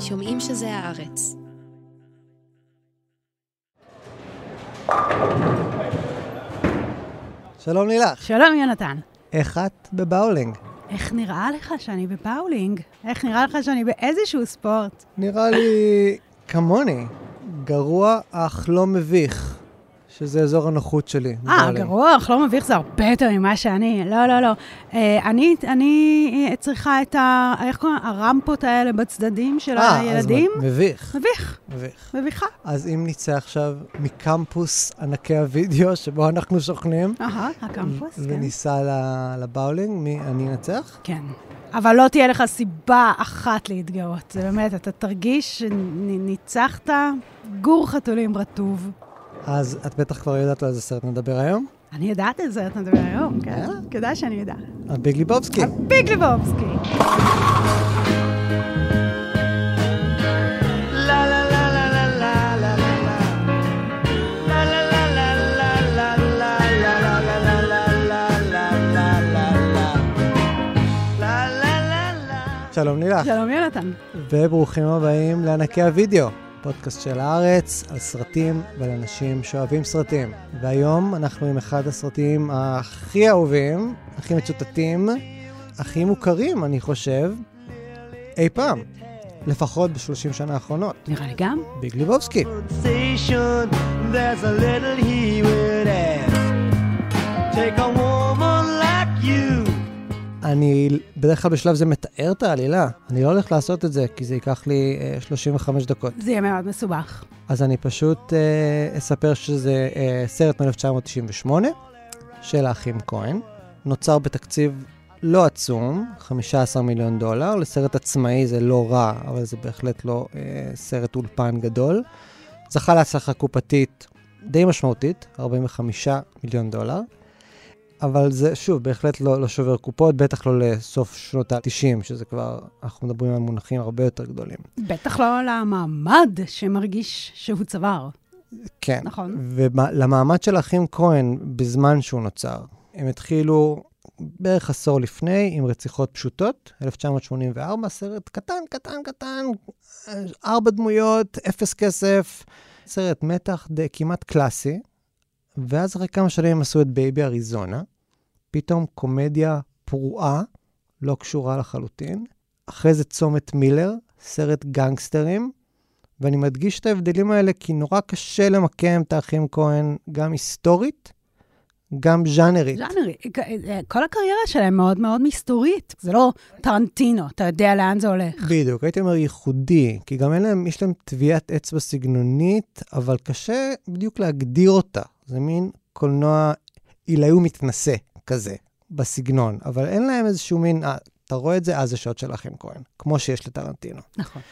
שומעים שזה הארץ. שלום לילך. שלום, יונתן. איך את בבאולינג? איך נראה לך שאני בבאולינג? איך נראה לך שאני באיזשהו ספורט? נראה לי כמוני. גרוע אך לא מביך, שזה אזור הנוחות שלי. אה, אך לא מביך, זה הרבה יותר ממה שאני. לא, לא, לא. אה, אני, אני צריכה את ה... איך קוראים? הרמפות האלה בצדדים של אה, הילדים. אז מביך. מביך, מביך. מביכה. אז אם נצא עכשיו מקמפוס ענקי הוידאו שבו אנחנו שוכנים, אהה, הקמפוס, כן. וניסע לבאולינג, מי אני אנצח? כן. אבל לא תהיה לך סיבה אחת להתגאות. זה באמת, אתה תרגיש שניצחת גור חתולים רטוב. אז את בטח כבר יודעת על איזה סרט נדבר היום? אני יודעת את זה, אתה מדבר היום, כן? אה? כדאי שאני יודעת. הביג ליבובסקי. ביג לבובסקי. שלום לילך. שלום יונתן. וברוכים הבאים לענקי הוידאו, פודקאסט של הארץ על סרטים ועל אנשים שאוהבים סרטים. והיום אנחנו עם אחד הסרטים הכי אהובים, הכי מצוטטים, הכי מוכרים, אני חושב, אי פעם. לפחות בשלושים שנה האחרונות. נראה לי גם. ביג ליבובסקי. Take a woman. אני בדרך כלל בשלב זה מתאר את העלילה. אני לא הולך לעשות את זה, כי זה ייקח לי אה, 35 דקות. זה יהיה מאוד מסובך. אז אני פשוט אה, אספר שזה אה, סרט מ-1998 של האחים כהן. נוצר בתקציב לא עצום, 15 מיליון דולר. לסרט עצמאי זה לא רע, אבל זה בהחלט לא אה, סרט אולפן גדול. זכה להצלחה קופתית די משמעותית, 45 מיליון דולר. אבל זה, שוב, בהחלט לא, לא שובר קופות, בטח לא לסוף שנות ה-90, שזה כבר, אנחנו מדברים על מונחים הרבה יותר גדולים. בטח לא למעמד שמרגיש שהוא צבר. כן. נכון. ולמעמד של האחים כהן, בזמן שהוא נוצר, הם התחילו בערך עשור לפני עם רציחות פשוטות, 1984, סרט קטן, קטן, קטן, ארבע דמויות, אפס כסף, סרט מתח די כמעט קלאסי, ואז אחרי כמה שנים הם עשו את בייבי אריזונה, פתאום קומדיה פרועה, לא קשורה לחלוטין. אחרי זה צומת מילר, סרט גנגסטרים, ואני מדגיש את ההבדלים האלה כי נורא קשה למקם את האחים כהן גם היסטורית, גם ז'אנרית. ז'אנרי, כל הקריירה שלהם מאוד מאוד מסתורית. זה לא טרנטינו, אתה יודע לאן זה הולך. בדיוק, הייתי אומר ייחודי, כי גם אין להם, יש להם טביעת אצבע סגנונית, אבל קשה בדיוק להגדיר אותה. זה מין קולנוע עילאי ומתנשא כזה, בסגנון, אבל אין להם איזשהו מין, אה, אתה רואה את זה, אז זה שעות של אחים כהן, כמו שיש לטרנטינו. נכון.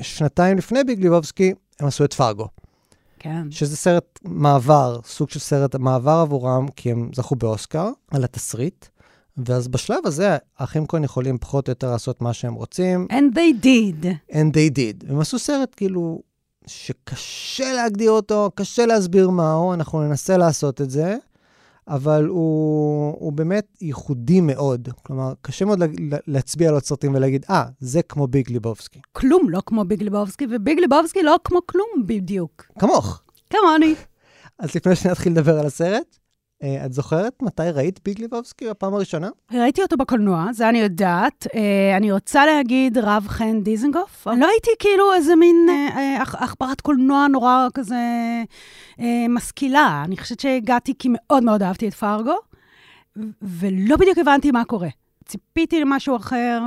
ושנתיים לפני ביג ליבובסקי, הם עשו את פארגו, כן. שזה סרט מעבר, סוג של סרט מעבר עבורם, כי הם זכו באוסקר על התסריט. ואז בשלב הזה, האחים כהן יכולים פחות או יותר לעשות מה שהם רוצים, And they did. and they did. הם עשו סרט כאילו שקשה להגדיר אותו, קשה להסביר מהו, אנחנו ננסה לעשות את זה, אבל הוא, הוא באמת ייחודי מאוד. כלומר, קשה מאוד לה, להצביע על עוד סרטים ולהגיד, אה, זה כמו ביג ליבובסקי. כלום לא כמו ביג ליבובסקי, וביג ליבובסקי לא כמו כלום בדיוק. כמוך. כמוני. אז לפני שנתחיל לדבר על הסרט, את זוכרת מתי ראית ביג ליבובסקי בפעם הראשונה? ראיתי אותו בקולנוע, זה אני יודעת. אה, אני רוצה להגיד רב חן דיזנגוף. לא הייתי כאילו איזה מין אה, אה, עכברת קולנוע נורא כזה אה, משכילה. אני חושבת שהגעתי כי מאוד מאוד אהבתי את פארגו, ו- ולא בדיוק הבנתי מה קורה. ציפיתי למשהו אחר,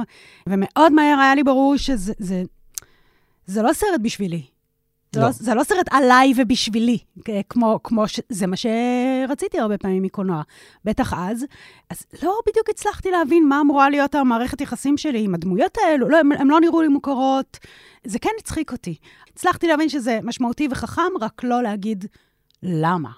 ומאוד מהר היה לי ברור שזה זה, זה לא סרט בשבילי. זה לא. לא, זה לא סרט עליי ובשבילי, כמו, כמו ש... זה מה שרציתי הרבה פעמים מקולנוע, בטח אז. אז לא בדיוק הצלחתי להבין מה אמורה להיות המערכת יחסים שלי עם הדמויות האלו, לא, הם, הם לא נראו לי מוכרות. זה כן הצחיק אותי. הצלחתי להבין שזה משמעותי וחכם, רק לא להגיד למה.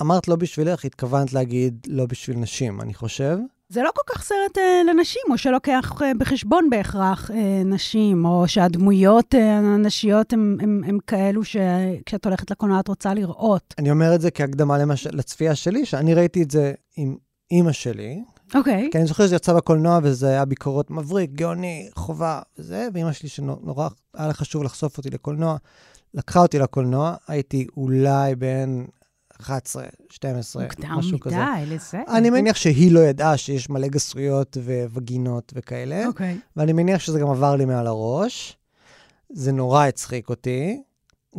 אמרת לא בשבילך, התכוונת להגיד לא בשביל נשים, אני חושב. זה לא כל כך סרט אה, לנשים, או שלוקח אה, בחשבון בהכרח אה, נשים, או שהדמויות אה, הנשיות הן כאלו שכשאת הולכת לקולנוע את רוצה לראות. אני אומר את זה כהקדמה למש... לצפייה שלי, שאני ראיתי את זה עם אימא שלי, אוקיי. כי אני זוכר שזה יצא בקולנוע וזה היה ביקורות מבריק, גאוני, חובה וזה, ואימא שלי שנורא היה לה חשוב לחשוף אותי לקולנוע, לקחה אותי לקולנוע, הייתי אולי בן 11, 12, מוקדם משהו כזה. מדי לזה. אני מניח שהיא לא ידעה שיש מלא גסויות ווגינות וכאלה, אוקיי. ואני מניח שזה גם עבר לי מעל הראש. זה נורא הצחיק אותי,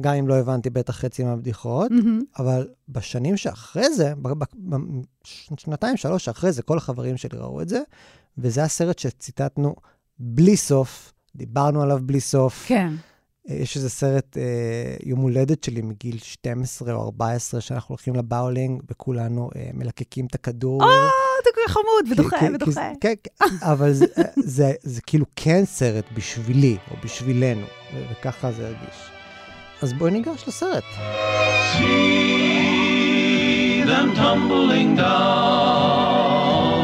גם אם לא הבנתי בטח חצי מהבדיחות, מהמם. אבל בשנים שאחרי זה, ב- ב- ב- שנתיים, שלוש שאחרי זה, כל החברים שלי ראו את זה, וזה הסרט שציטטנו בלי סוף, דיברנו עליו בלי סוף. כן. אה, יש איזה סרט, אה, יום הולדת שלי מגיל 12 או 14, שאנחנו הולכים לבאולינג, וכולנו אה, מלקקים את הכדור. אה, אתה כל כך חמוד, כי- ודוחה, כי- כי ודוחה. כן, כן, אבל זה, זה, זה, זה כאילו כן סרט בשבילי, או בשבילנו, ו- וככה זה הרגיש. אז בואי ניגש לסרט. See them tumbling down,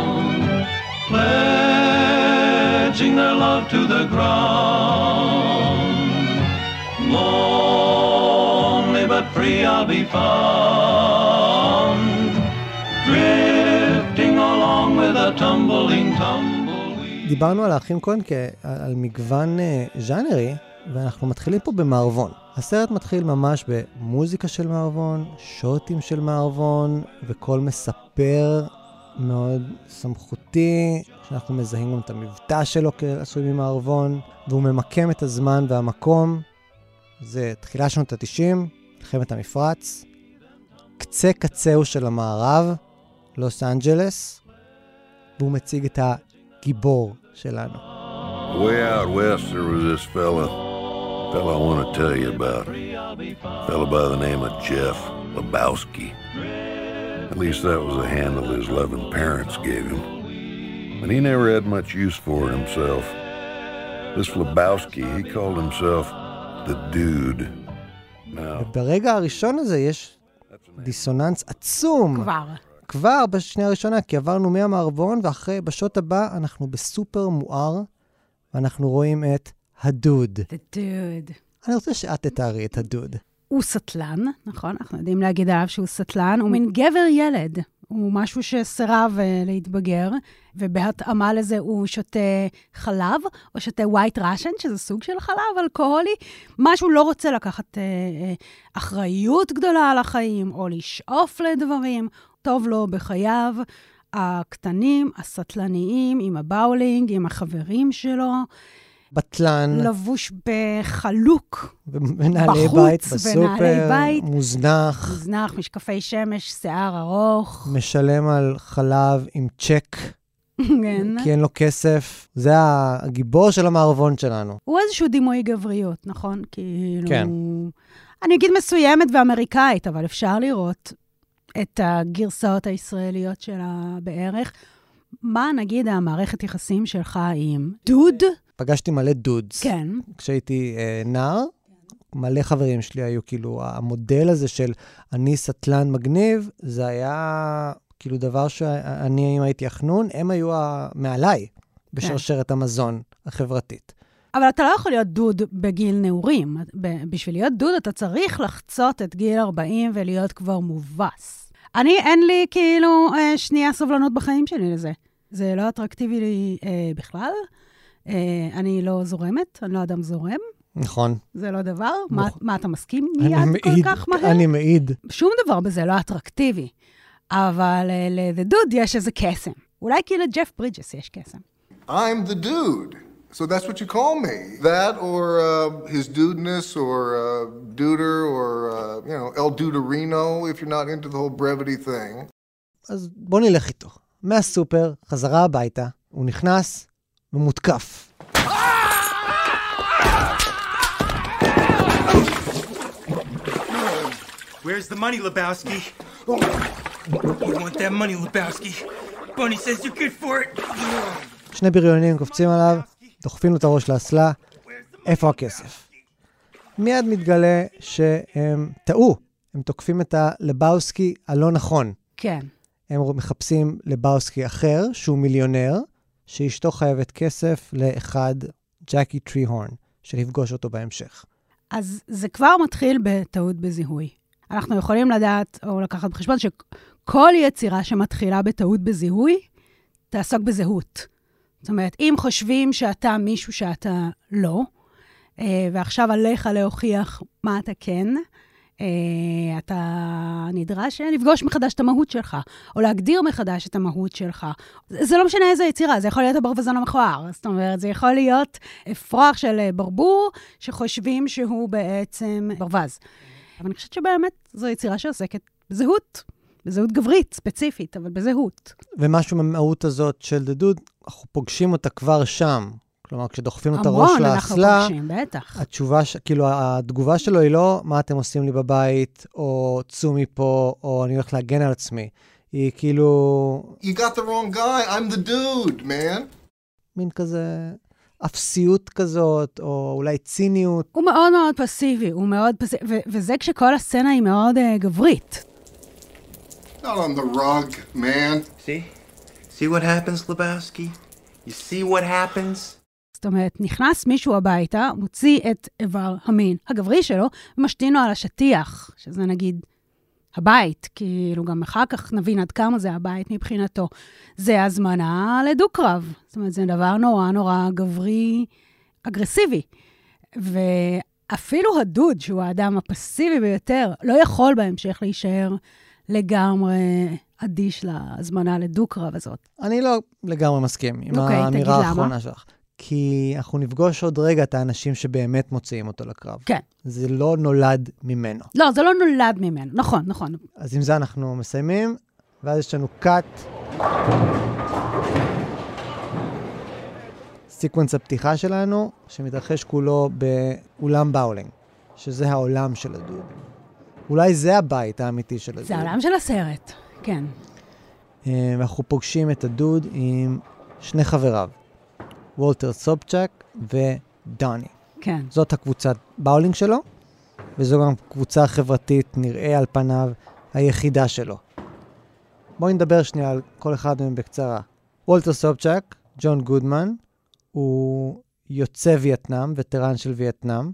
pledging their love to the ground. Lonely but free I'll be found, drifting along with a tumbling tumbleweed. דיברנו על האחים כהן כעל מגוון אה, ז'אנרי, ואנחנו מתחילים פה במערבון. הסרט מתחיל ממש במוזיקה של מערבון, שוטים של מערבון, וקול מספר מאוד סמכותי, שאנחנו מזהים גם את המבטא שלו כעשוי ממערבון, והוא ממקם את הזמן והמקום. זה תחילה שנות ה-90, מלחמת המפרץ, קצה קצהו של המערב, לוס אנג'לס, והוא מציג את הגיבור שלנו. Way out west, there was this fella, fella I want to tell you about. Fella by the name of Jeff Lebowski. At least that was the handle his loving parents gave him. But he never had much use for it himself. This Lebowski, he called himself the Dude. Now, וברגע הראשון הזה יש דיסוננס עצום. כבר. כבר בשנייה הראשונה, כי עברנו מהמערבון, ואחרי, בשוט הבא, אנחנו בסופר מואר, ואנחנו רואים את הדוד. The dude. אני רוצה שאת תתארי את הדוד. הוא סטלן, נכון? אנחנו יודעים להגיד עליו שהוא סטלן. הוא מין גבר-ילד. הוא משהו שסירב אה, להתבגר, ובהתאמה לזה הוא שותה חלב, או שותה white russian, שזה סוג של חלב אלכוהולי. משהו לא רוצה לקחת אה, אה, אחריות גדולה על החיים, או לשאוף לדברים. טוב לו בחייו הקטנים, הסטלניים, עם הבאולינג, עם החברים שלו, בטלן, לבוש בחלוק. ומנהלי בית בסופר, בית. מוזנח, מוזנח, משקפי שמש, שיער ארוך. משלם על חלב עם צ'ק, כן. כי אין לו כסף. זה הגיבור של המערבון שלנו. הוא איזשהו דימוי גבריות, נכון? כאילו... כן. אני אגיד מסוימת ואמריקאית, אבל אפשר לראות את הגרסאות הישראליות שלה בערך. מה, נגיד, המערכת יחסים שלך עם דוד? פגשתי מלא דודס. כן. כשהייתי אה, נער, מלא חברים שלי היו כאילו, המודל הזה של אני סטלן מגניב, זה היה כאילו דבר שאני, אם הייתי החנון, הם היו מעליי בשרשרת המזון החברתית. אבל אתה לא יכול להיות דוד בגיל נעורים. בשביל להיות דוד אתה צריך לחצות את גיל 40 ולהיות כבר מובס. אני, אין לי כאילו אה, שנייה סובלנות בחיים שלי לזה. זה לא אטרקטיבי לי אה, בכלל. אה, אני לא זורמת, אני לא אדם זורם. נכון. זה לא דבר. מה, נכון. מה אתה מסכים אני מיד כל מעיד, כך מהר? אני מעיד. שום דבר בזה לא אטרקטיבי. אבל אה, לדוד יש איזה קסם. אולי כי לג'ף ברידג'ס יש קסם. I'm the dude. So that's what you call me. That or uh, his dudeness or uh, duder or, uh, you know, El Duderino if you're not into the whole brevity thing. אז בוא נלך איתו. מהסופר, חזרה הביתה, הוא נכנס ומותקף. Where's the money, Lebowski? You want that money, Lebowski? Bunny says you're good for it. שני בריונים קופצים עליו, דוחפים לו את הראש לאסלה, איפה הכסף? מיד מתגלה שהם טעו, הם תוקפים את הלבאוסקי הלא נכון. כן. הם מחפשים לבאוסקי אחר, שהוא מיליונר, שאשתו חייבת כסף לאחד, ג'קי טרי-הורן, שנפגוש אותו בהמשך. אז זה כבר מתחיל בטעות בזיהוי. אנחנו יכולים לדעת או לקחת בחשבון שכל יצירה שמתחילה בטעות בזיהוי, תעסוק בזהות. זאת אומרת, אם חושבים שאתה מישהו שאתה לא, אה, ועכשיו עליך להוכיח מה אתה כן, אתה נדרש לפגוש מחדש את המהות שלך, או להגדיר מחדש את המהות שלך. זה לא משנה איזה יצירה, זה יכול להיות הברווזון המכוער. זאת אומרת, זה יכול להיות אפרוח של אה, ברבור, שחושבים שהוא בעצם ברווז. אבל אני חושבת שבאמת זו יצירה שעוסקת בזהות, בזהות גברית, ספציפית, אבל בזהות. ומשהו מהמהות הזאת של דדוד, אנחנו פוגשים אותה כבר שם. כלומר, כשדוחפים לו את הראש המון אנחנו לאסלה, פוגשים, בטח. התשובה, ש- כאילו, התגובה שלו היא לא, מה אתם עושים לי בבית, או צאו מפה, או אני הולך להגן על עצמי. היא כאילו, You got the wrong guy. I'm the dude, man. מין כזה אפסיות כזאת, או אולי ציניות. הוא מאוד מאוד פסיבי, הוא מאוד פסיבי, ו- וזה כשכל הסצנה היא מאוד uh, גברית. Not on the rug, man. See? See what happens, Lebowski? You see what happens? זאת אומרת, נכנס מישהו הביתה, מוציא את איבר המין הגברי שלו, ומשתין לו על השטיח, שזה נגיד הבית, כאילו גם אחר כך נבין עד כמה זה הבית מבחינתו. זה הזמנה לדו-קרב. זאת אומרת, זה דבר נורא נורא גברי, אגרסיבי. ואפילו הדוד, שהוא האדם הפסיבי ביותר, לא יכול בהמשך להישאר לגמרי אדיש להזמנה לדו-קרב הזאת. אני לא לגמרי מסכים עם אוקיי, תגיד האמירה. האחרונה שלך. כי אנחנו נפגוש עוד רגע את האנשים שבאמת מוציאים אותו לקרב. כן. זה לא נולד ממנו. לא, זה לא נולד ממנו. נכון, נכון. אז עם זה אנחנו מסיימים, ואז יש לנו cut. סיקוונס הפתיחה שלנו, שמתרחש כולו באולם באולינג, שזה העולם של הדוד. אולי זה הבית האמיתי של הדוד. זה העולם של הסרט, כן. אה, ואנחנו פוגשים את הדוד עם שני חבריו, וולטר סובצ'ק ודוני. כן. זאת הקבוצת באולינג שלו, וזו גם קבוצה חברתית, נראה על פניו, היחידה שלו. בואי נדבר שנייה על כל אחד מהם בקצרה. וולטר סובצ'ק, ג'ון גודמן, הוא יוצא וייטנאם, וטרן של וייטנאם.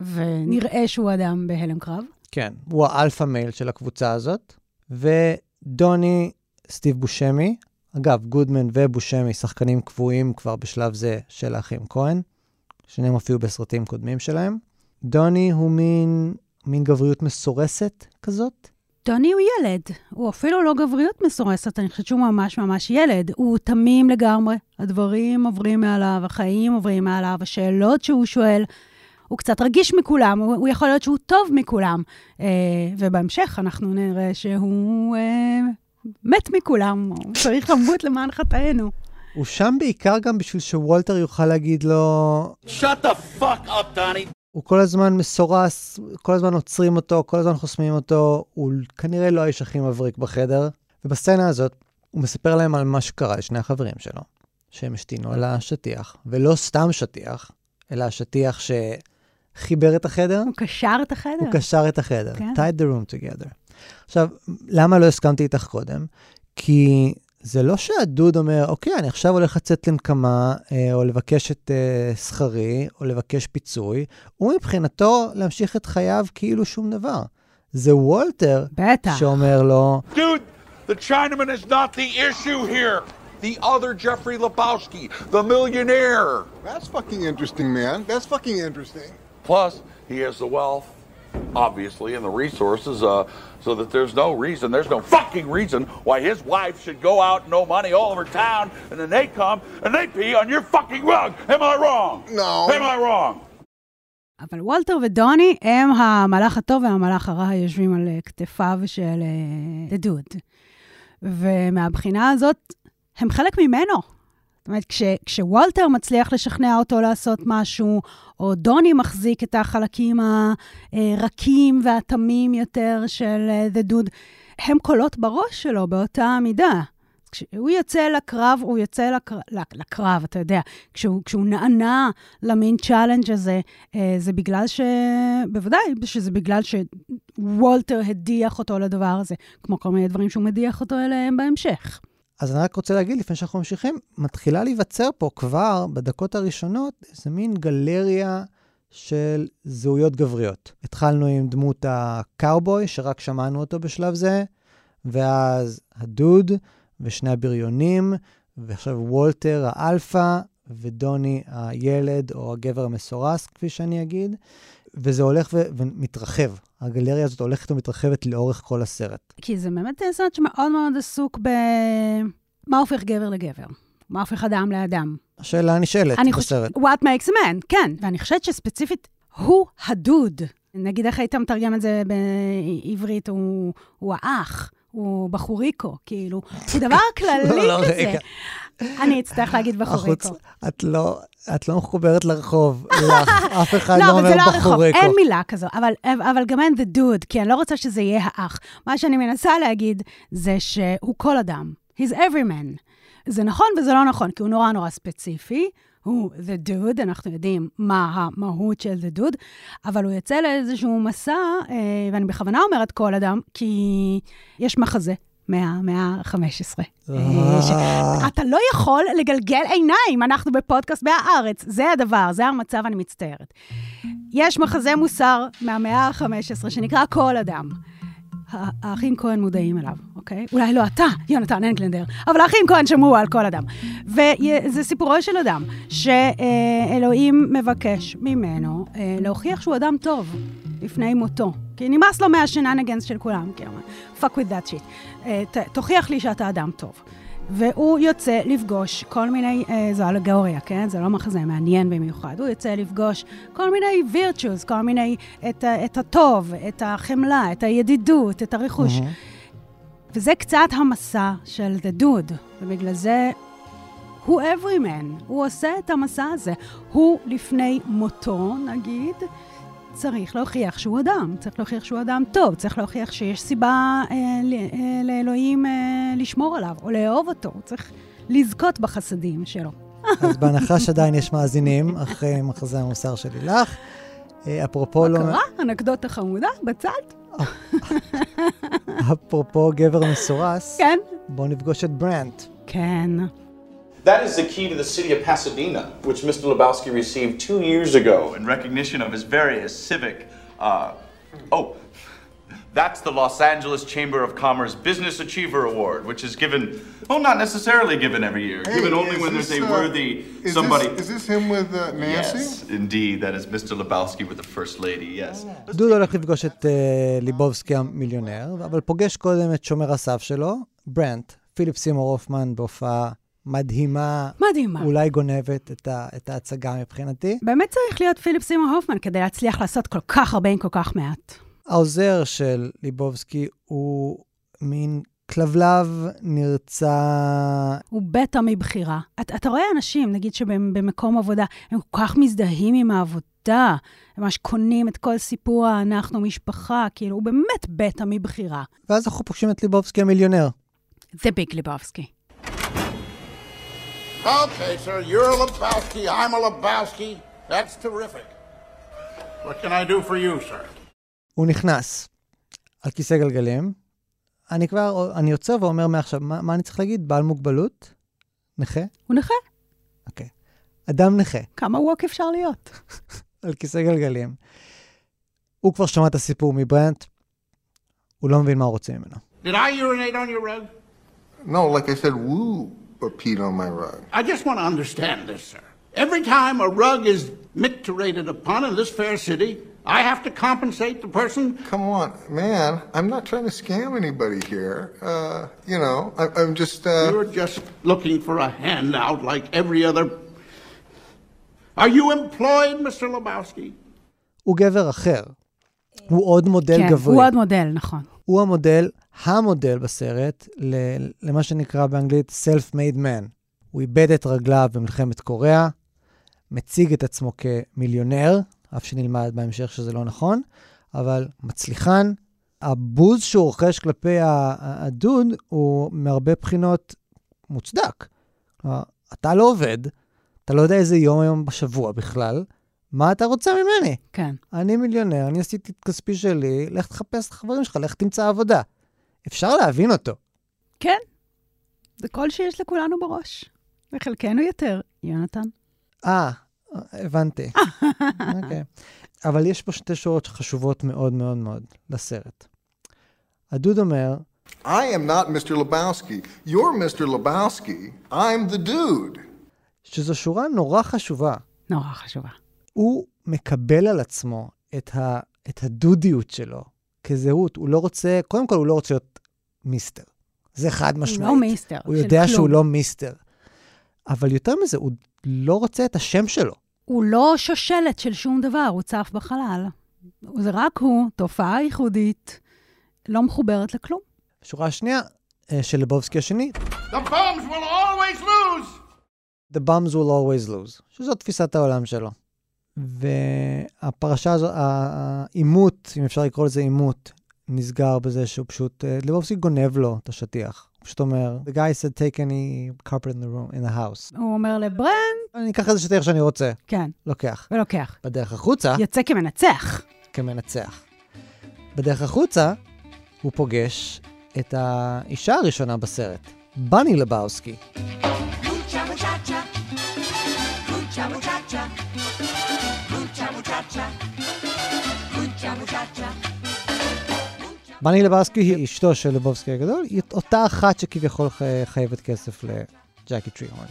ונראה שהוא אדם בהלם קרב. כן, הוא ה alpha male של הקבוצה הזאת. ודוני סטיב בושמי, אגב, גודמן ובושמי שחקנים קבועים כבר בשלב זה של האחים כהן, שניהם הופיעו בסרטים קודמים שלהם. דוני הוא מין, מין גבריות מסורסת כזאת. דוני הוא ילד, הוא אפילו לא גבריות מסורסת, אני חושבת שהוא ממש ממש ילד. הוא תמים לגמרי, הדברים עוברים מעליו, החיים עוברים מעליו, השאלות שהוא שואל. הוא קצת רגיש מכולם, הוא, הוא יכול להיות שהוא טוב מכולם. אה, ובהמשך אנחנו נראה שהוא אה, מת מכולם, הוא צריך למות למען חטאינו. הוא שם בעיקר גם בשביל שוולטר יוכל להגיד לו... Shut the fuck up, Donnie. הוא כל הזמן מסורס, כל הזמן עוצרים אותו, כל הזמן חוסמים אותו, הוא כנראה לא האיש הכי מבריק בחדר. ובסצנה הזאת, הוא מספר להם על מה שקרה לשני החברים שלו, שהם השתינו על השטיח, ולא סתם שטיח, אלא השטיח שחיבר את החדר, הוא קשר את החדר. הוא קשר את החדר, כן. tied the room together. עכשיו, למה לא הסכמתי איתך קודם? כי זה לא שהדוד אומר, אוקיי, אני עכשיו הולך לצאת לנקמה, אה, או לבקש את אה, שכרי, או לבקש פיצוי, הוא מבחינתו להמשיך את חייו כאילו שום דבר. זה וולטר בטח. שאומר לו, Dude, the Chinaman is not the issue here. The other Jeffrey Lebowski, the millionaire. That's fucking interesting, man. That's fucking interesting. Plus, he has the wealth, obviously, and the resources, uh, so that there's no reason, there's no fucking reason why his wife should go out and owe money all over town, and then they come and they pee on your fucking rug. Am I wrong? No. Am I wrong? אבל וולטר ודוני הם המלאך הטוב והמלאך הרע היושבים על אה, כתפיו של אה, דוד. ומהבחינה הזאת, הם חלק ממנו. זאת אומרת, כש, כשוולטר מצליח לשכנע אותו לעשות משהו, או דוני מחזיק את החלקים הרכים והתמים יותר של אה, The Dude, הם קולות בראש שלו באותה מידה. כשהוא יוצא לקרב, הוא יוצא לקרב, לקרב אתה יודע. כשהוא, כשהוא נענה למין challenge הזה, אה, זה בגלל ש... בוודאי, שזה בגלל שוולטר הדיח אותו לדבר הזה, כמו כל מיני דברים שהוא מדיח אותו אליהם בהמשך. אז אני רק רוצה להגיד, לפני שאנחנו ממשיכים, מתחילה להיווצר פה כבר, בדקות הראשונות, איזה מין גלריה של זהויות גבריות. התחלנו עם דמות הקאובוי, שרק שמענו אותו בשלב זה, ואז הדוד, ושני הבריונים, ועכשיו וולטר האלפא, ודוני הילד או הגבר המסורס, כפי שאני אגיד, וזה הולך ו- ומתרחב. הגלריה הזאת הולכת ומתרחבת לאורך כל הסרט. כי זה באמת סרט שמאוד מאוד עסוק ב... מה הופך גבר לגבר? מה הופך אדם לאדם? השאלה הנשאלת אני בסרט. חושבת, what makes a man, כן. ואני חושבת שספציפית, הוא הדוד. נגיד איך היית מתרגם את זה בעברית, הוא, הוא האח, הוא בחוריקו, כאילו, הוא דבר כללי לא, לא, כזה. אני אצטרך להגיד בחוריקו. את לא, את לא מחוברת לרחוב, לך, אף אחד לא לא, אבל אומר זה לא הרחוב. אין מילה כזו, אבל, אבל גם אין the dude, כי אני לא רוצה שזה יהיה האח. מה שאני מנסה להגיד זה שהוא כל אדם. He's every man. זה נכון וזה לא נכון, כי הוא נורא נורא ספציפי. הוא the dude, אנחנו יודעים מה המהות של the dude, אבל הוא יוצא לאיזשהו מסע, אה, ואני בכוונה אומרת כל אדם, כי יש מחזה מהמאה ה-15. אה. אתה לא יכול לגלגל עיניים, אנחנו בפודקאסט בהארץ. זה הדבר, זה המצב, אני מצטערת. יש מחזה מוסר מהמאה ה-15 שנקרא כל אדם. האחים כהן מודעים אליו, אוקיי? אולי לא אתה, יונתן אנגלנדר, אבל האחים כהן שמעו על כל אדם. וזה סיפורו של אדם, שאלוהים מבקש ממנו אה, להוכיח שהוא אדם טוב לפני מותו. כי נמאס לו מהשננגנס של כולם, אומר, fuck with that shit. ת- תוכיח לי שאתה אדם טוב. והוא יוצא לפגוש כל מיני, אה, זו אלגוריה, כן? זה לא מחזה מעניין במיוחד. הוא יוצא לפגוש כל מיני וירטואס, כל מיני, את, את הטוב, את החמלה, את הידידות, את הרכוש. מהמם. וזה קצת המסע של The Dude, ובגלל זה הוא everyman, הוא עושה את המסע הזה. הוא לפני מותו, נגיד, צריך להוכיח שהוא אדם, צריך להוכיח שהוא אדם טוב, צריך להוכיח שיש סיבה אה, אה, לאלוהים אה, לשמור עליו, או לאהוב אותו, הוא צריך לזכות בחסדים שלו. אז בהנחה שעדיין יש מאזינים, אחרי מחזה המוסר של לילך, אה, אפרופו לא... מה קרה? אנקדוטה חמודה בצד? אפרופו גבר מסורס, כן. בואו נפגוש את ברנט. כן. That is the key to the city of Pasadena, which Mr. Lebowski received two years ago in recognition of his various civic. Uh, oh, that's the Los Angeles Chamber of Commerce Business Achiever Award, which is given, well, not necessarily given every year, given only is when there's this, a uh, worthy is somebody. This, is this him with uh, Nancy? Yes, indeed, that is Mr. Lebowski with the First Lady, yes. דוד הולך לפגוש את אה, ליבובסקי המיליונר, אבל פוגש קודם את שומר הסף שלו, ברנט, פיליפ סימור הופמן בהופעה מדהימה, מדהימה. אולי גונבת את, ה, את ההצגה מבחינתי. באמת צריך להיות פיליפ סימון הופמן כדי להצליח לעשות כל כך הרבה עם כל כך מעט. העוזר של ליבובסקי הוא מין כלבלב נרצע... הוא בטא מבחירה. אתה, אתה רואה אנשים, נגיד שבמקום עבודה, הם כל כך מזדהים עם העבודה, הם ממש קונים את כל סיפור ה"אנחנו משפחה", כאילו, הוא באמת בטא מבחירה. ואז אנחנו פוגשים את ליבובסקי המיליונר. זה ביג ליבובסקי. Okay, sir, you're a Lebowski, I'm a Lebowski. That's terrific. What can I do for you, sir? הוא נכנס על כיסא גלגלים. אני כבר, אני עוצר ואומר מעכשיו, מה, מה אני צריך להגיד? בעל מוגבלות? נכה? הוא נכה. אוקיי. אדם נכה, כמה ווק אפשר להיות? על כיסא גלגלים. הוא כבר שמע את הסיפור מברנט, הוא לא מבין מה הוא רוצה ממנו. Did I urinate on your rug? No, like I said, woo or peed on my rug. I just want to understand this, sir. Every time a rug is micturated upon in this fair city, I have to compensate the person. Come on, man. I'm not trying to scam anybody here. Uh, you know, I, I'm just. Uh, You're just looking for a handout like every other. Are you employed, Mr. Lebowski? הוא גבר אחר. הוא עוד מודל כן, גברי. הוא עוד מודל, נכון. הוא המודל, המודל בסרט, למה שנקרא באנגלית Self-Made Man. הוא איבד את רגליו במלחמת קוריאה, מציג את עצמו כמיליונר, אף שנלמד בהמשך שזה לא נכון, אבל מצליחן. הבוז שהוא רוכש כלפי הדוד הוא מהרבה בחינות מוצדק. כלומר, אתה לא עובד, אתה לא יודע איזה יום היום בשבוע בכלל, מה אתה רוצה ממני? כן. אני מיליונר, אני עשיתי את כספי שלי, לך תחפש את החברים שלך, לך תמצא עבודה. אפשר להבין אותו. כן. זה קול שיש לכולנו בראש. וחלקנו יותר, יונתן. אה, הבנתי. אוקיי. אבל יש פה שתי שורות חשובות מאוד מאוד מאוד לסרט. הדוד אומר, I am not Mr. Lebowski. You're Mr. Lebowski. I'm the dude. שזו שורה נורא חשובה. נורא חשובה. הוא מקבל על עצמו את, ה, את הדודיות שלו כזהות. הוא לא רוצה, קודם כל, הוא לא רוצה להיות מיסטר. זה חד משמעית. הוא לא מיסטר הוא יודע כלום. שהוא לא מיסטר. אבל יותר מזה, הוא לא רוצה את השם שלו. הוא לא שושלת של שום דבר, הוא צף בחלל. זה רק הוא, תופעה ייחודית, לא מחוברת לכלום. השורה השנייה אה, של לבובסקי השני, The bums will always lose! The bums will always lose, שזו תפיסת העולם שלו. והפרשה הזו, העימות, אם אפשר לקרוא לזה עימות, נסגר בזה שהוא פשוט, אה, לבובסקי גונב לו את השטיח. הוא פשוט אומר, The guy said take any carpet in the room, in the house. הוא אומר לברן, אני אקח איזה שטיח שאני רוצה. כן, לוקח. ולוקח. בדרך החוצה, יוצא כמנצח. כמנצח. בדרך החוצה, הוא פוגש את האישה הראשונה בסרט, בני לבאוסקי. בני לבאוסקי היא אשתו של לבובסקי הגדול, היא אותה אחת שכביכול חי- חייבת כסף לג'קי טריהורן.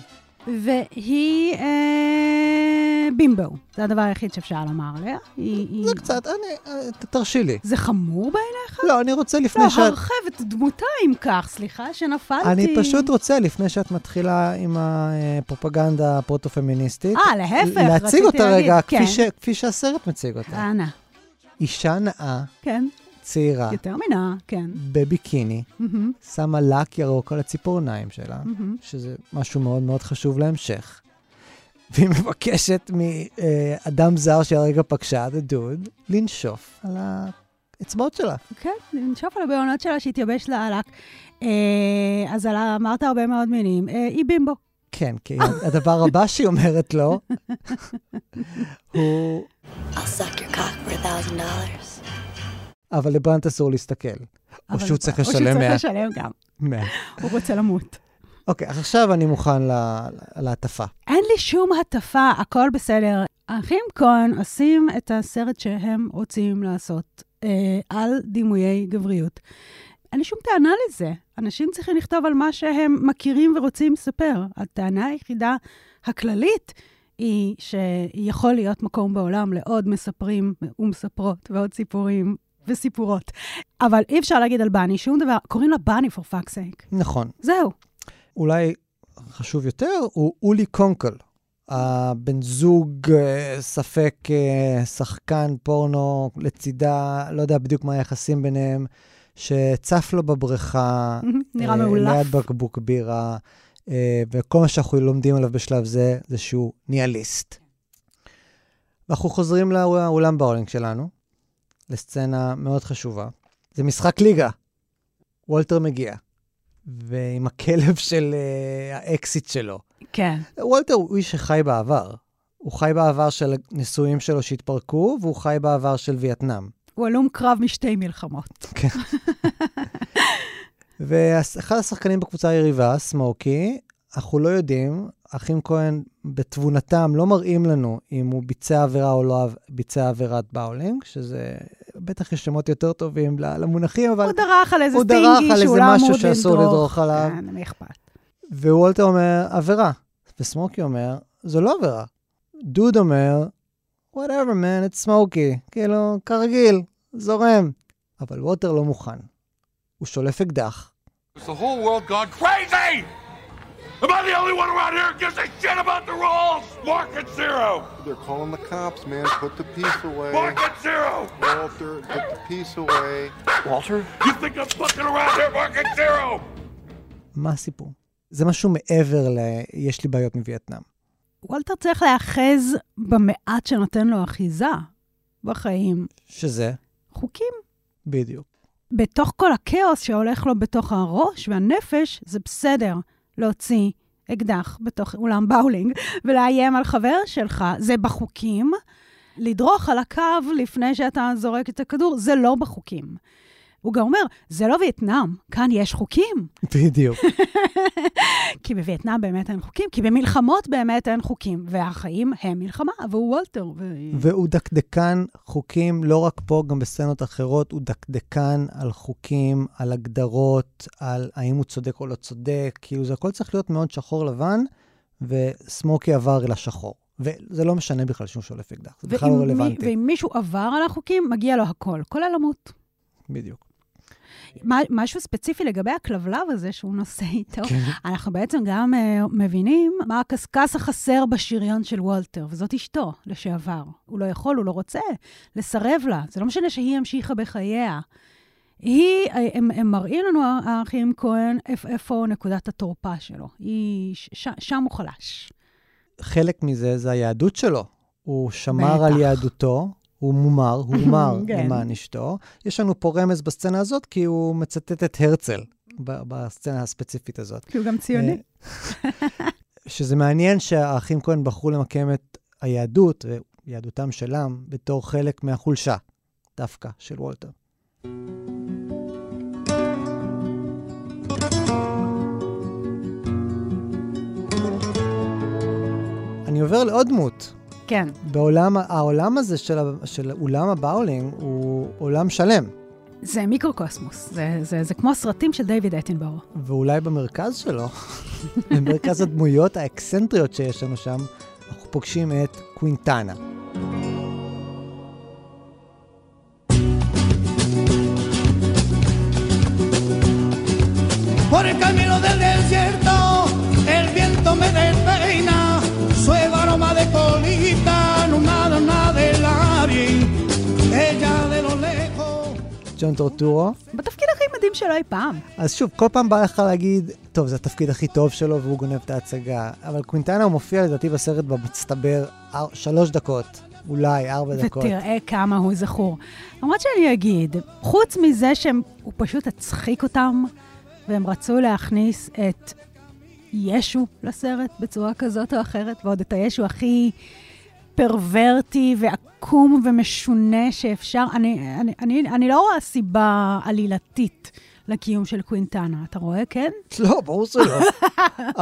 והיא אה, בימבו. זה הדבר היחיד שאפשר לומר עליה. היא, היא... זה קצת, אני, אה, תרשי לי. זה חמור בעיניך? לא, אני רוצה לפני לא, שאת... הרחב את דמותה אם כך, סליחה שנפלתי. אני פשוט רוצה, לפני שאת מתחילה עם הפרופגנדה הפרוטו-פמיניסטית, אה, להפך, להציג אותה להגיד, רגע, כן. כפי, ש, כפי שהסרט מציג אותה. אנא, אישה נאה, כן, צעירה, יותר מנה, כן. בביקיני, מהמם, שמה לק ירוק על הציפורניים שלה, מהמם. שזה משהו מאוד מאוד חשוב להמשך. והיא מבקשת מאדם זר שהרגע פגשה, the dude, לנשוף על האצבעות שלה. כן, ננשוף על הבעונות שלה שהתייבש לה הלק. אה, אז על- אמרת הרבה מאוד מילים. אה, היא בימבו. כן, כי הדבר הבא שהיא אומרת לו, הוא... I'll suck your cock for a thousand dollars. אבל לברנט אסור להסתכל. או שהוא צריך או שהוא לשלם צריך 100. לשלם גם. 100. הוא רוצה למות. אוקיי, אז עכשיו אני מוכן להטפה. אין לי שום הטפה, הכל בסדר. האחים כהן עושים את הסרט שהם רוצים לעשות אה, על דימויי גבריות. אין לי שום טענה לזה. אנשים צריכים לכתוב על מה שהם מכירים ורוצים לספר. הטענה היחידה הכללית היא שיכול להיות מקום בעולם לעוד מספרים ומספרות ועוד סיפורים וסיפורות. אבל אי אפשר להגיד על בני שום דבר, קוראים לה בני for fuck's sake. נכון. זהו. אולי חשוב יותר, הוא אולי קונקל, הבן זוג, אה, ספק אה, שחקן פורנו לצידה, לא יודע בדיוק מה היחסים ביניהם, שצף לו בבריכה, נראה אה, מאולף. ליד בקבוק בירה, וכל מה שאנחנו לומדים עליו בשלב זה, זה שהוא ניהליסט. ואנחנו חוזרים לאולם באולינג שלנו, לסצנה מאוד חשובה. זה משחק ליגה. וולטר מגיע, ועם הכלב של אה, האקסית שלו. כן. וולטר הוא איש שחי בעבר. הוא חי בעבר של נישואים שלו שהתפרקו, והוא חי בעבר של וייטנאם. הוא הלום קרב משתי מלחמות. כן. ואחד השחקנים בקבוצה היריבה, סמוקי, אנחנו לא יודעים, האחים כהן בתבונתם לא מראים לנו אם הוא ביצע עבירה או לא ביצע עבירת באולינג, שזה, בטח יש שמות יותר טובים למונחים, אבל... הוא דרך על איזה הוא דרך סטינגי על איזה לא משהו אמור שאסור לדרוך. לדרוך עליו. כן, מי אכפת. ווולטר אומר, עבירה. וסמוקי אומר, זו לא עבירה. דוד אומר, whatever man, it's smoky. כאילו, כרגיל, זורם. אבל וולטר לא מוכן. הוא שולף אקדח, the whole world gone crazy? Am I the only one around here who gives a shit about the rules? Mark it zero. They're calling the cops, man. Put the piece away. Mark it zero. Walter, put the piece away. Walter? You think I'm fucking around here? Mark it zero. מה הסיפור? זה משהו מעבר ל... יש לי בעיות מווייטנאם. וולטר צריך להיאחז במעט שנותן לו אחיזה בחיים. שזה? חוקים. בדיוק. בתוך כל הכאוס שהולך לו בתוך הראש והנפש, זה בסדר להוציא אקדח בתוך אולם באולינג ולאיים על חבר שלך. זה בחוקים. לדרוך על הקו לפני שאתה זורק את הכדור, זה לא בחוקים. הוא גם אומר, זה לא וייטנאם, כאן יש חוקים. בדיוק. כי בווייטנאם באמת אין חוקים, כי במלחמות באמת אין חוקים, והחיים הם מלחמה, והוא וולטר. ו... והוא דקדקן חוקים, לא רק פה, גם בסצנות אחרות, הוא דקדקן על חוקים, על הגדרות, על האם הוא צודק או לא צודק, כאילו זה הכל צריך להיות מאוד שחור לבן, וסמוקי עבר אל השחור. וזה לא משנה בכלל שהוא שולף אקדח, זה בכלל לא רלוונטי. ואם מישהו עבר על החוקים, מגיע לו הכל, כולל למות. בדיוק. משהו ספציפי לגבי הכלבלב הזה שהוא נושא איתו, כן. אנחנו בעצם גם uh, מבינים מה הקשקש החסר בשריון של וולטר, וזאת אשתו לשעבר. הוא לא יכול, הוא לא רוצה לסרב לה. זה לא משנה שהיא המשיכה בחייה. היא, אה, הם, הם מראים לנו, האחים כהן, איפ, איפה נקודת התורפה שלו. היא, ש, ש, שם הוא חלש. חלק מזה זה היהדות שלו. הוא שמר בטח. על יהדותו, הוא מומר, הוא מר כן. למען אשתו. יש לנו פה רמז בסצנה הזאת, כי הוא מצטט את הרצל בסצנה הספציפית הזאת. כי הוא גם ציוני. אה, שזה מעניין שהאחים כהן בחרו למקם את היהדות, ויהדותם שלם, בתור חלק מהחולשה, דווקא, של וולטר. אני עובר לעוד דמות. כן. בעולם, העולם הזה של, של אולם הבאולינג הוא עולם שלם, זה מיקרוקוסמוס, זה, זה, זה כמו הסרטים של דיוויד אטנבורו. ואולי במרכז שלו, במרכז הדמויות האקסנטריות שיש לנו שם, אנחנו פוגשים את קווינטנה. Por el camino del desierto, el viento me despeina, ג'ון טורטורו. בתפקיד הכי מדהים שלו אי פעם. אז שוב, כל פעם בא לך להגיד, טוב, זה התפקיד הכי טוב שלו והוא גונב את ההצגה. אבל קווינטנה הוא מופיע לדעתי בסרט במצטבר שלוש דקות, אולי ארבע דקות. ותראה כמה הוא זכור. למרות שאני אגיד, חוץ מזה שהוא פשוט הצחיק אותם, והם רצו להכניס את ישו לסרט בצורה כזאת או אחרת, ועוד את הישו הכי פרוורטי ועקום ומשונה שאפשר, אני, אני, אני, אני לא רואה סיבה עלילתית לקיום של קווינטנה. אתה רואה, כן? לא, ברור שלא.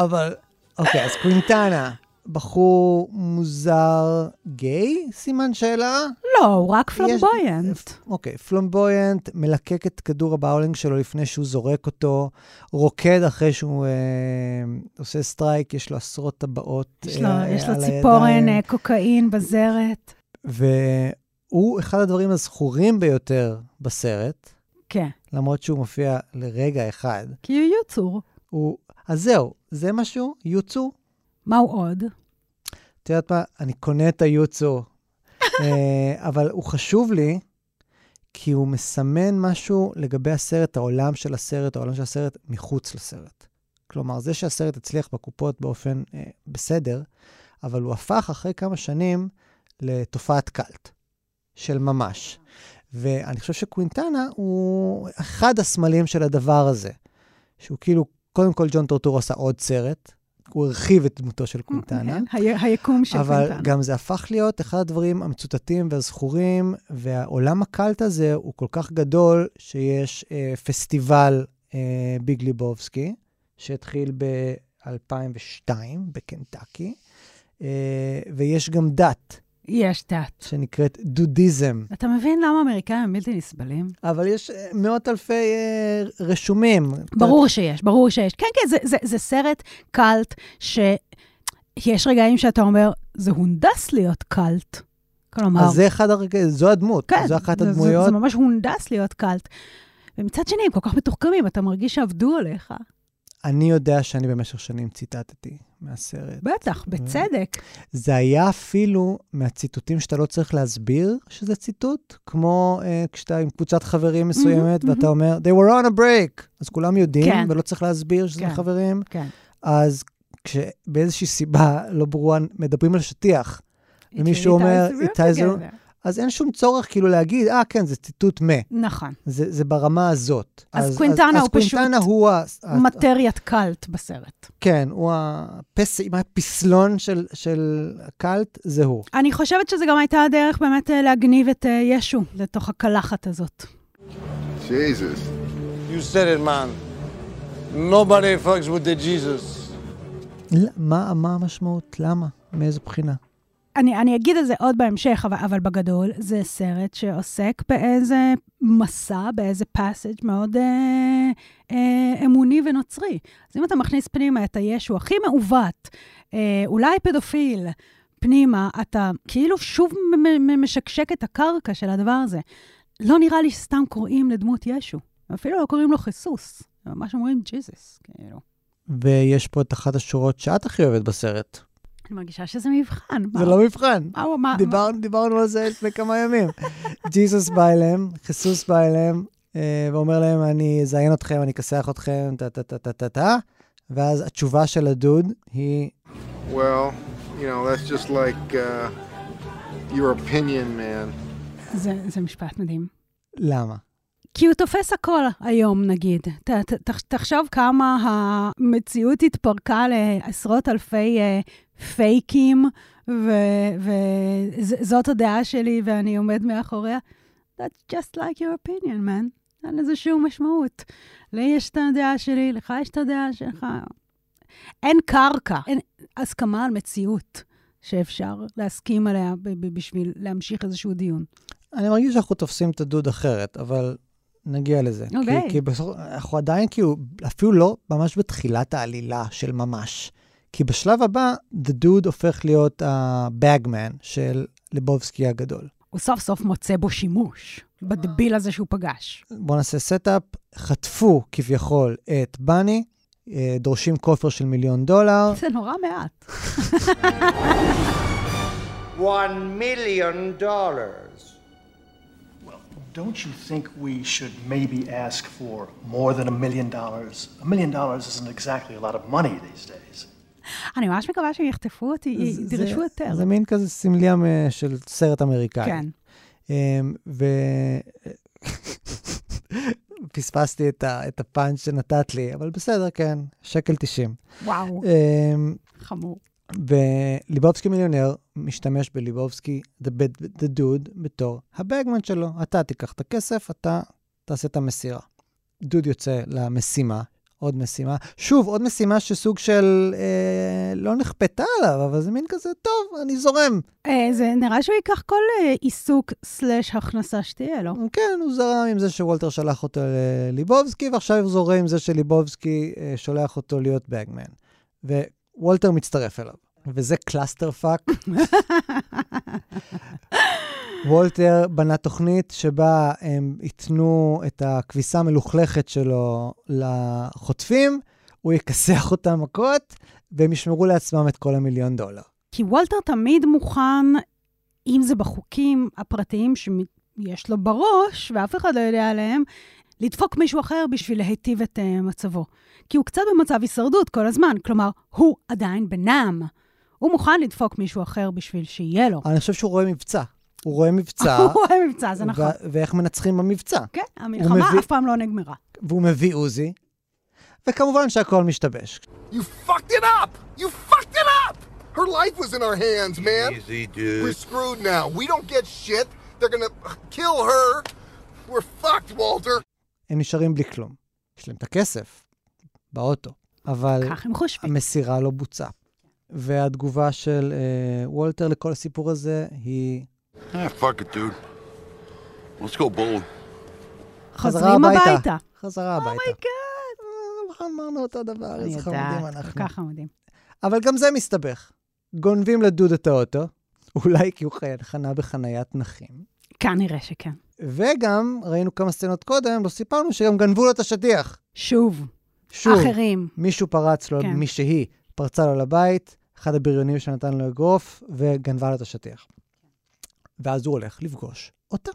אבל, אוקיי, אז קווינטנה, בחור מוזר גיי? סימן שאלה? לא, הוא רק יש- flamboyant. אוקיי, flamboyant, מלקק את כדור הבאולינג שלו לפני שהוא זורק אותו, רוקד אחרי שהוא אה, עושה סטרייק, יש לו עשרות טבעות יש לו, אה, יש לו על ציפורן הידיים. אה, קוקאין בזרת. והוא אחד הדברים הזכורים ביותר בסרט, כן. למרות שהוא מופיע לרגע אחד. כי הוא יוצור. הוא... אז זהו, זה משהו? יוצו? מה הוא עוד? את יודעת מה? אני קונה את היוצו, אה, אבל הוא חשוב לי, כי הוא מסמן משהו לגבי הסרט, העולם של הסרט, העולם של הסרט מחוץ לסרט. כלומר, זה שהסרט הצליח בקופות באופן אה, בסדר, אבל הוא הפך אחרי כמה שנים לתופעת קאלט של ממש. ואני חושב שקווינטנה הוא אחד הסמלים של הדבר הזה, שהוא כאילו, קודם כל ג'ון טורטור עשה עוד סרט, הוא הרחיב את דמותו של קווינטנה. ה- היקום של אבל קווינטנה. גם זה הפך להיות אחד הדברים המצוטטים והזכורים, והעולם הקאלט הזה הוא כל כך גדול, שיש אה, פסטיבל אה, ביג ליבובסקי, שהתחיל ב-2002 בקנטקי, אה, ויש גם דת. יש דת. שנקראת דודיזם. אתה מבין למה האמריקאים הם בלתי נסבלים? אבל יש אה, מאות אלפי אה, רשומים. ברור שיש, ברור שיש. כן, כן, זה, זה, זה סרט קאלט שיש רגעים שאתה אומר, זה הונדס להיות קאלט. כלומר, אז זה אחד הרגעים, זו הדמות, כן, זו אחת זה, הדמויות. זה, זה ממש הונדס להיות קאלט. ומצד שני, הם כל כך מתוחכמים, אתה מרגיש שעבדו עליך. אני יודע שאני במשך שנים ציטטתי מהסרט. בטח, בצדק. זה היה אפילו מהציטוטים שאתה לא צריך להסביר שזה ציטוט, כמו uh, כשאתה עם קבוצת חברים מסוימת, מהמם, ואתה אומר, they were on a break, אז כולם יודעים, כן. ולא צריך להסביר שזה כן, חברים. כן. אז כשבאיזושהי סיבה לא ברורה מדברים על שטיח, ומישהו אומר, it ties the together." room", אז אין שום צורך כאילו להגיד, אה, כן, זה ציטוט מ. נכון. זה, זה ברמה הזאת. אז קווינטנה אז הוא פשוט קווינטנה הוא ה... מטריית קאלט בסרט. כן, הוא הפס... הפסלון של, של הקאלט, זה הוא. אני חושבת שזה גם הייתה הדרך באמת אה, להגניב את אה, ישו לתוך הקלחת הזאת. Jesus. You said it, man. Nobody fucks with the Jesus. מה, מה המשמעות? למה? מאיזו בחינה? אני, אני אגיד את זה עוד בהמשך, אבל, אבל בגדול, זה סרט שעוסק באיזה מסע, באיזה פאסג' מאוד אה, אה, אמוני ונוצרי. אז אם אתה מכניס פנימה את הישו הכי מעוות, אה, אולי פדופיל, פנימה, אתה כאילו שוב משקשק את הקרקע של הדבר הזה. לא נראה לי שסתם קוראים לדמות ישו. אפילו לא קוראים לו חיסוס, ממש אומרים ג'יזוס, כאילו. ויש פה את אחת השורות שאת הכי אוהבת בסרט. אני מרגישה שזה מבחן. זה לא מבחן. מה הוא אמר? דיבר, דיברנו על זה לפני כמה ימים. ג'יזוס בא אליהם, חיסוס בא אליהם, אה, ואומר להם, אני אזיין אתכם, אני אכסח אתכם, טה-טה-טה-טה-טה, ואז התשובה של הדוד היא, Well, you know, that's just like uh, your opinion, man. זה, זה משפט מדהים. למה? כי הוא תופס הכל היום, נגיד. ת, ת, ת, תחשוב כמה המציאות התפרקה לעשרות אלפי uh, פייקים, וזאת הדעה שלי ואני עומד מאחוריה. That's just like your opinion, man. אין לזה שום משמעות. לי יש את הדעה שלי, לך יש את הדעה שלך. אין קרקע, אין הסכמה על מציאות שאפשר להסכים עליה ב- ב- בשביל להמשיך איזשהו דיון. אני מרגיש שאנחנו תופסים את הדוד אחרת, אבל נגיע לזה. אוקיי. כי, כי בסוף, אנחנו עדיין כאילו, אפילו לא ממש בתחילת העלילה של ממש. כי בשלב הבא, The Dude הופך להיות ה-Bagman של ליבובסקי הגדול. הוא סוף סוף מוצא בו שימוש, בדביל הזה שהוא פגש. בואו נעשה setup. חטפו כביכול את באני, אה, דורשים כופר של מיליון דולר. זה נורא מעט. One million dollars. Don't you think we should maybe ask for more than a million dollars? A million dollars isn't exactly a lot of money these days. אני ממש מקווה שהם יחטפו אותי, ידרשו יותר. זה מין כזה סמליה של סרט אמריקאי. כן. אמ, ו... פספסתי את, ה, את הפאנץ' שנתת לי, אבל בסדר, כן, שקל 90. וואו, אמ, חמור. וליבובסקי מיליונר משתמש בליבובסקי, the dude, בתור הבגמן שלו. אתה תיקח את הכסף, אתה תעשה את המסירה. דוד יוצא למשימה, עוד משימה. שוב, עוד משימה שסוג של אה, לא נכפתה עליו, אבל זה מין כזה, טוב, אני זורם. אה, זה נראה שהוא ייקח כל אה, עיסוק slash הכנסה שתהיה לו. כן, הוא זרם עם זה שוולטר שלח אותו לליבובסקי, ועכשיו הוא זורם עם זה שליבובסקי אה, שולח אותו להיות bagman. ווולטר מצטרף אליו. וזה clusterfuck. וולטר בנה תוכנית שבה הם ייתנו את הכביסה המלוכלכת שלו לחוטפים, הוא יכסח אותם מכות, והם ישמרו לעצמם את כל המיליון דולר. כי וולטר תמיד מוכן, אם זה בחוקים הפרטיים שיש לו בראש, ואף אחד לא יודע עליהם, לדפוק מישהו אחר בשביל להיטיב את uh, מצבו. כי הוא קצת במצב הישרדות כל הזמן, כלומר, הוא עדיין בנם. הוא מוכן לדפוק מישהו אחר בשביל שיהיה לו. אני חושב שהוא רואה מבצע. הוא רואה מבצע. הוא רואה מבצע, זה נכון. ואיך מנצחים במבצע. כן, המלחמה מביא- אף פעם לא נגמרה. והוא מביא עוזי, וכמובן שהכל משתבש. You fucked it up! You fucked it up! Her life was in our hands, man. Easy, dude. We're screwed now. We don't get shit. They're gonna kill her. We're fucked, Walter. הם נשארים בלי כלום. יש להם את הכסף באוטו, אבל כך הם חושבים. המסירה לא בוצעה. והתגובה של אה, וולטר לכל הסיפור הזה היא Ah, fuck it, dude. Let's go bowling. חזרה חוזרים הביתה. חזרה הביתה. Oh my god. אה, אמרנו אותו דבר, איזה חמודים אנחנו. כל כך חמודים. אבל גם זה מסתבך. גונבים לדוד את האוטו, אולי כי הוא חי- חנה בחניית נכים. כנראה שכן. וגם, ראינו כמה סצנות קודם, לא סיפרנו שגם גנבו לו את השטיח. שוב. שוב, אחרים. מישהו פרץ לו, כן. מישהי פרצה לו לבית, אחד הבריונים שנתן לו אגרוף, וגנבה לו את השטיח. ואז הוא הולך לפגוש אותה.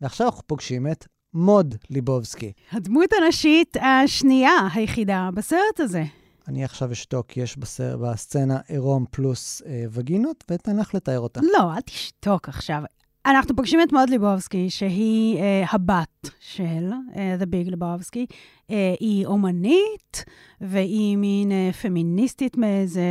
ועכשיו אנחנו פוגשים את מוד ליבובסקי. הדמות הנשית השנייה היחידה בסרט הזה. אני עכשיו אשתוק, יש בסר, בסצנה עירום פלוס אה, וגינות, ואתן לך לתאר אותה. לא, אל תשתוק עכשיו. אנחנו פוגשים את מוד ליבובסקי, שהיא אה, הבת של אה, The Big ליבובסקי. אה, היא אומנית, והיא מין אה, פמיניסטית מאיזה,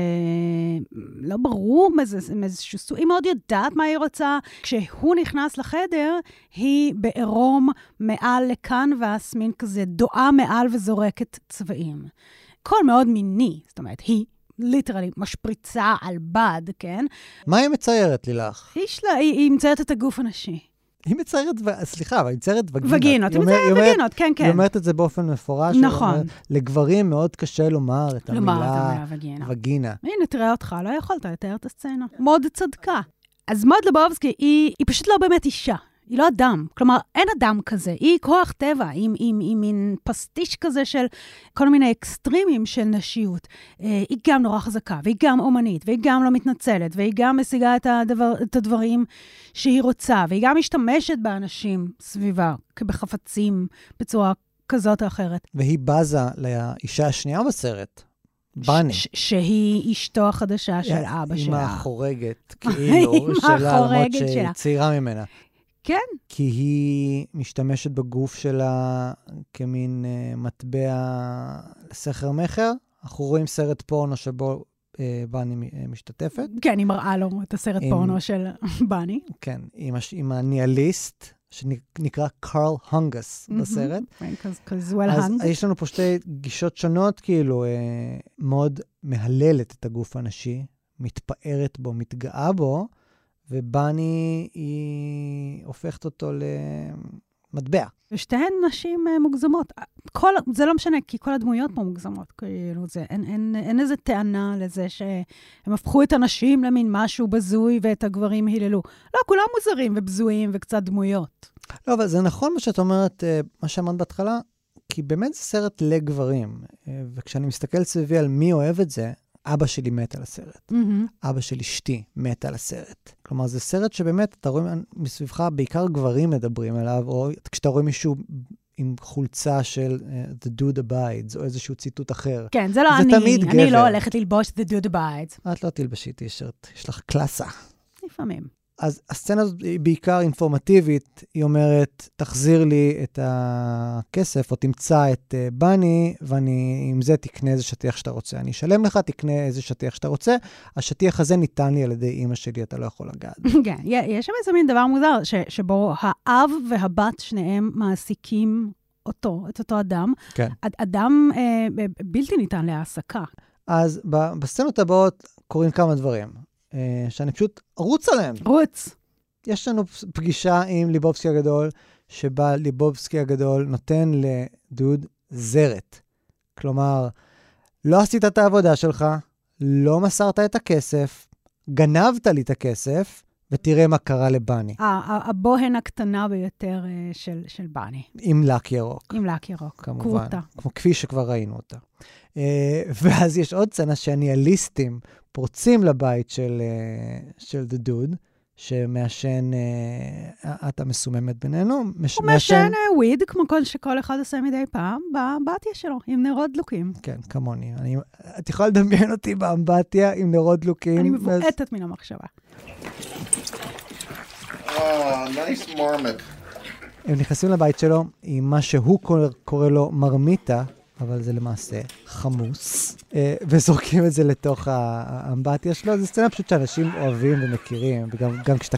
לא ברור, מאיזשהו סוג, היא מאוד יודעת מה היא רוצה. כשהוא נכנס לחדר, היא בעירום מעל לקנבס, מין כזה דואה מעל וזורקת צבעים. הכל מאוד מיני, זאת אומרת, היא ליטרלי משפריצה על בד, כן? מה היא מציירת, לילך? היא, שלה, היא, היא מציירת את הגוף הנשי. היא מציירת, סליחה, אבל היא מציירת וגינות. וגינות, היא מציירת אומרת- וגינות, כן, כן. היא אומרת את זה באופן מפורש. נכון. אומרת, לגברים מאוד קשה לומר את לומר את המילה המילה וגינה. וגינה. הנה, תראה אותך, לא יכולת לתאר את הסצנה. מאוד צדקה. אז מוד לבובסקי, היא, היא פשוט לא באמת אישה. היא לא אדם. כלומר, אין אדם כזה. היא כוח טבע, עם, עם, עם מין פסטיש כזה של כל מיני אקסטרימים של נשיות. אה, היא גם נורא חזקה, והיא גם אומנית, והיא גם לא מתנצלת, והיא גם משיגה את, הדבר, את הדברים שהיא רוצה, והיא גם משתמשת באנשים סביבה, כבחפצים, בצורה כזאת או אחרת. והיא בזה לאישה השנייה בסרט, בני. ש- שהיא אשתו החדשה של אבא שלה. החורגת, כאילו, עם שלה, למרות שהיא. צעירה ממנה. כן. כי היא משתמשת בגוף שלה כמין אה, מטבע לסחר מכר. אנחנו רואים סרט פורנו שבו אה, בני אה, משתתפת. כן, היא מראה לו את הסרט עם- פורנו של בני. כן, עם, הש... עם הניהליסט, שנקרא קרל הונגס בסרט. כזה well אז hung. יש לנו פה שתי גישות שונות, כאילו, אה, מאוד מהללת את הגוף הנשי, מתפארת בו, מתגאה בו, ובני היא הופכת אותו למטבע. ושתיהן נשים אה, מוגזמות. כל, זה לא משנה, כי כל הדמויות פה מוגזמות. כאילו, זה, אין, אין, אין איזה טענה לזה שהם הפכו את הנשים למין משהו בזוי ואת הגברים היללו. לא, כולם מוזרים ובזויים וקצת דמויות. לא, אבל זה נכון מה שאת אומרת, אה, מה שאמרת בהתחלה, כי באמת זה סרט לגברים. אה, וכשאני מסתכל סביבי על מי אוהב את זה, אבא שלי מת על הסרט. אבא של אשתי מת על הסרט. כלומר, זה סרט שבאמת, אתה רואה מסביבך, בעיקר גברים מדברים עליו, או כשאתה רואה מישהו עם חולצה של uh, The Dude Abides, או איזשהו ציטוט אחר. כן, זה לא זה אני. תמיד אני גבר. לא הולכת ללבוש The Dude Abides. את לא תלבשי טישרט, יש לך קלאסה. לפעמים. אז הסצנה הזאת היא בעיקר אינפורמטיבית, היא אומרת, תחזיר לי את הכסף, או תמצא את uh, בני, ואני עם זה תקנה איזה שטיח שאתה רוצה. אני אשלם לך, תקנה איזה שטיח שאתה רוצה. השטיח הזה ניתן לי על ידי אימא שלי, אתה לא יכול לגעת. בו." כן, יש שם איזה מין דבר מוזר, ש, שבו האב והבת, שניהם מעסיקים אותו, את אותו אדם. כן. אד- אדם אה, בלתי ניתן להעסקה. אז בסצנות הבאות קורים כמה דברים, אה, שאני פשוט ארוץ עליהם. רוץ. יש לנו פגישה עם ליבובסקי הגדול, שבה ליבובסקי הגדול נותן לדוד זרת. כלומר, לא עשית את העבודה שלך, לא מסרת את הכסף, גנבת לי את הכסף, ותראה מה קרה ה- הבוהן הקטנה ביותר אה, של, של בני, עם לק ירוק. עם לק ירוק. כמובן, כרותה. כמו כפי שכבר ראינו אותה. אה, ואז יש עוד סצנה שהניהליסטים פורצים לבית של, אה, של Dude, שמעשן, אה, את המסוממת בינינו, מש, הוא מעשן אה, וויד, כמו כל שכל אחד עושה מדי פעם, באמבטיה שלו, עם נרות דלוקים. כן, כמוני. אני, את יכולה לדמיין אותי באמבטיה עם נרות דלוקים. אני ואז- מבועטת מן המחשבה. Oh, nice marmot. הם נכנסים לבית שלו עם מה שהוא קורא, קורא לו מרמיתה, אבל זה למעשה חמוס, אה, וזורקים את זה לתוך האמבטיה שלו. זו סצנה פשוט שאנשים אוהבים ומכירים, וגם גם כשאתה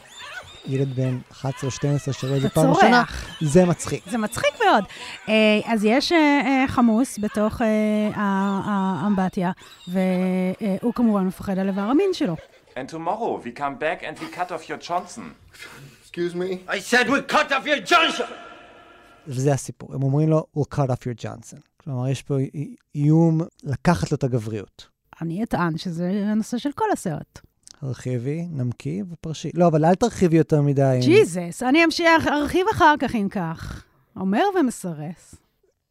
ילד בן 11 או 12 שרואה את זה פעם ראשונה. זה מצחיק. זה מצחיק מאוד. אה, אז יש אה, חמוס בתוך האמבטיה, והוא כמובן מפחד על איבר המין שלו. And tomorrow we come back and we cut off your Johnson. Excuse me? I said we cut off your Johnson! וזה הסיפור. הם אומרים לו, we'll cut off your Johnson. כלומר, יש פה אי- איום לקחת לו את הגבריות. אני אטען שזה הנושא של כל הסרט. הרחיבי, נמקי ופרשי. לא, אבל אל תרחיבי יותר מדי. ג'יזוס, אני אמשיך, ארחיב אחר כך אם כך. אומר ומסרס.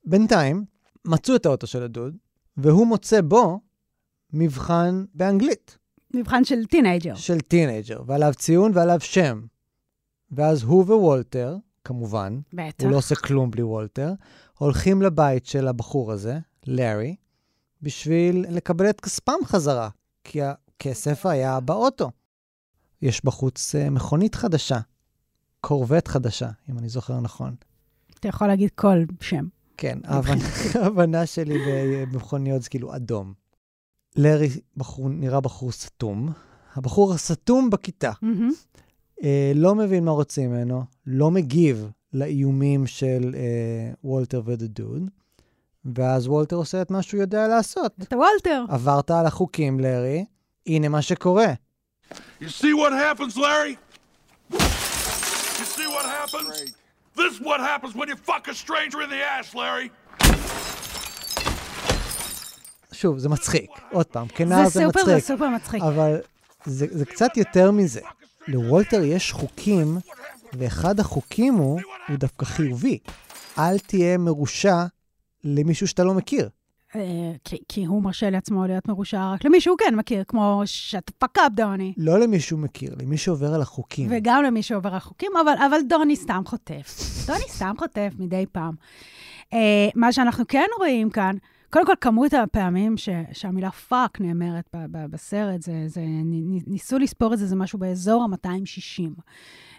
בינתיים, מצאו את האוטו של הדוד, והוא מוצא בו מבחן באנגלית. מבחן של טינאייג'ר. של טינאייג'ר, ועליו ציון ועליו שם. ואז הוא ווולטר, כמובן, בטח. הוא לא עושה כלום בלי וולטר, הולכים לבית של הבחור הזה, לארי, בשביל לקבל את כספם חזרה, כי הכסף היה באוטו. יש בחוץ אה, מכונית חדשה, קורבט חדשה, אם אני זוכר נכון. אתה יכול להגיד כל שם. כן, ההבנ- ההבנה שלי במכוניות זה כאילו אדום. לארי בחור, נראה בחור סתום. הבחור הסתום בכיתה. מהמם. אה, לא מבין מה רוצים ממנו, לא מגיב לאיומים של אה, וולטר ודודוד, ואז וולטר עושה את מה שהוא יודע לעשות. אתה וולטר. עברת על החוקים, לארי, הנה מה שקורה. You see what happens, Larry? You see what happens? This is what happens when you fuck a stranger in the ass, Larry. שוב, זה מצחיק. עוד פעם, כנער זה זה, סופר, מצחיק. זה סופר מצחיק. אבל זה, זה קצת יותר מזה. לוולטר יש חוקים, ואחד החוקים הוא, הוא דווקא חיובי. אל תהיה מרושע למישהו שאתה לא מכיר. אה, כי- כי הוא מרשה לעצמו להיות מרושע רק למי שהוא כן מכיר, כמו shut the fuck up, דוני. לא למי שהוא מכיר, למי שעובר על החוקים. וגם למי שעובר החוקים, אבל, אבל דוני סתם חוטף. דוני סתם חוטף מדי פעם. אה, מה שאנחנו כן רואים כאן, קודם כל, כמות הפעמים ש, שהמילה fuck נאמרת ב, ב, בסרט, זה, זה, ניסו לספור את זה, זה משהו באזור ה-260.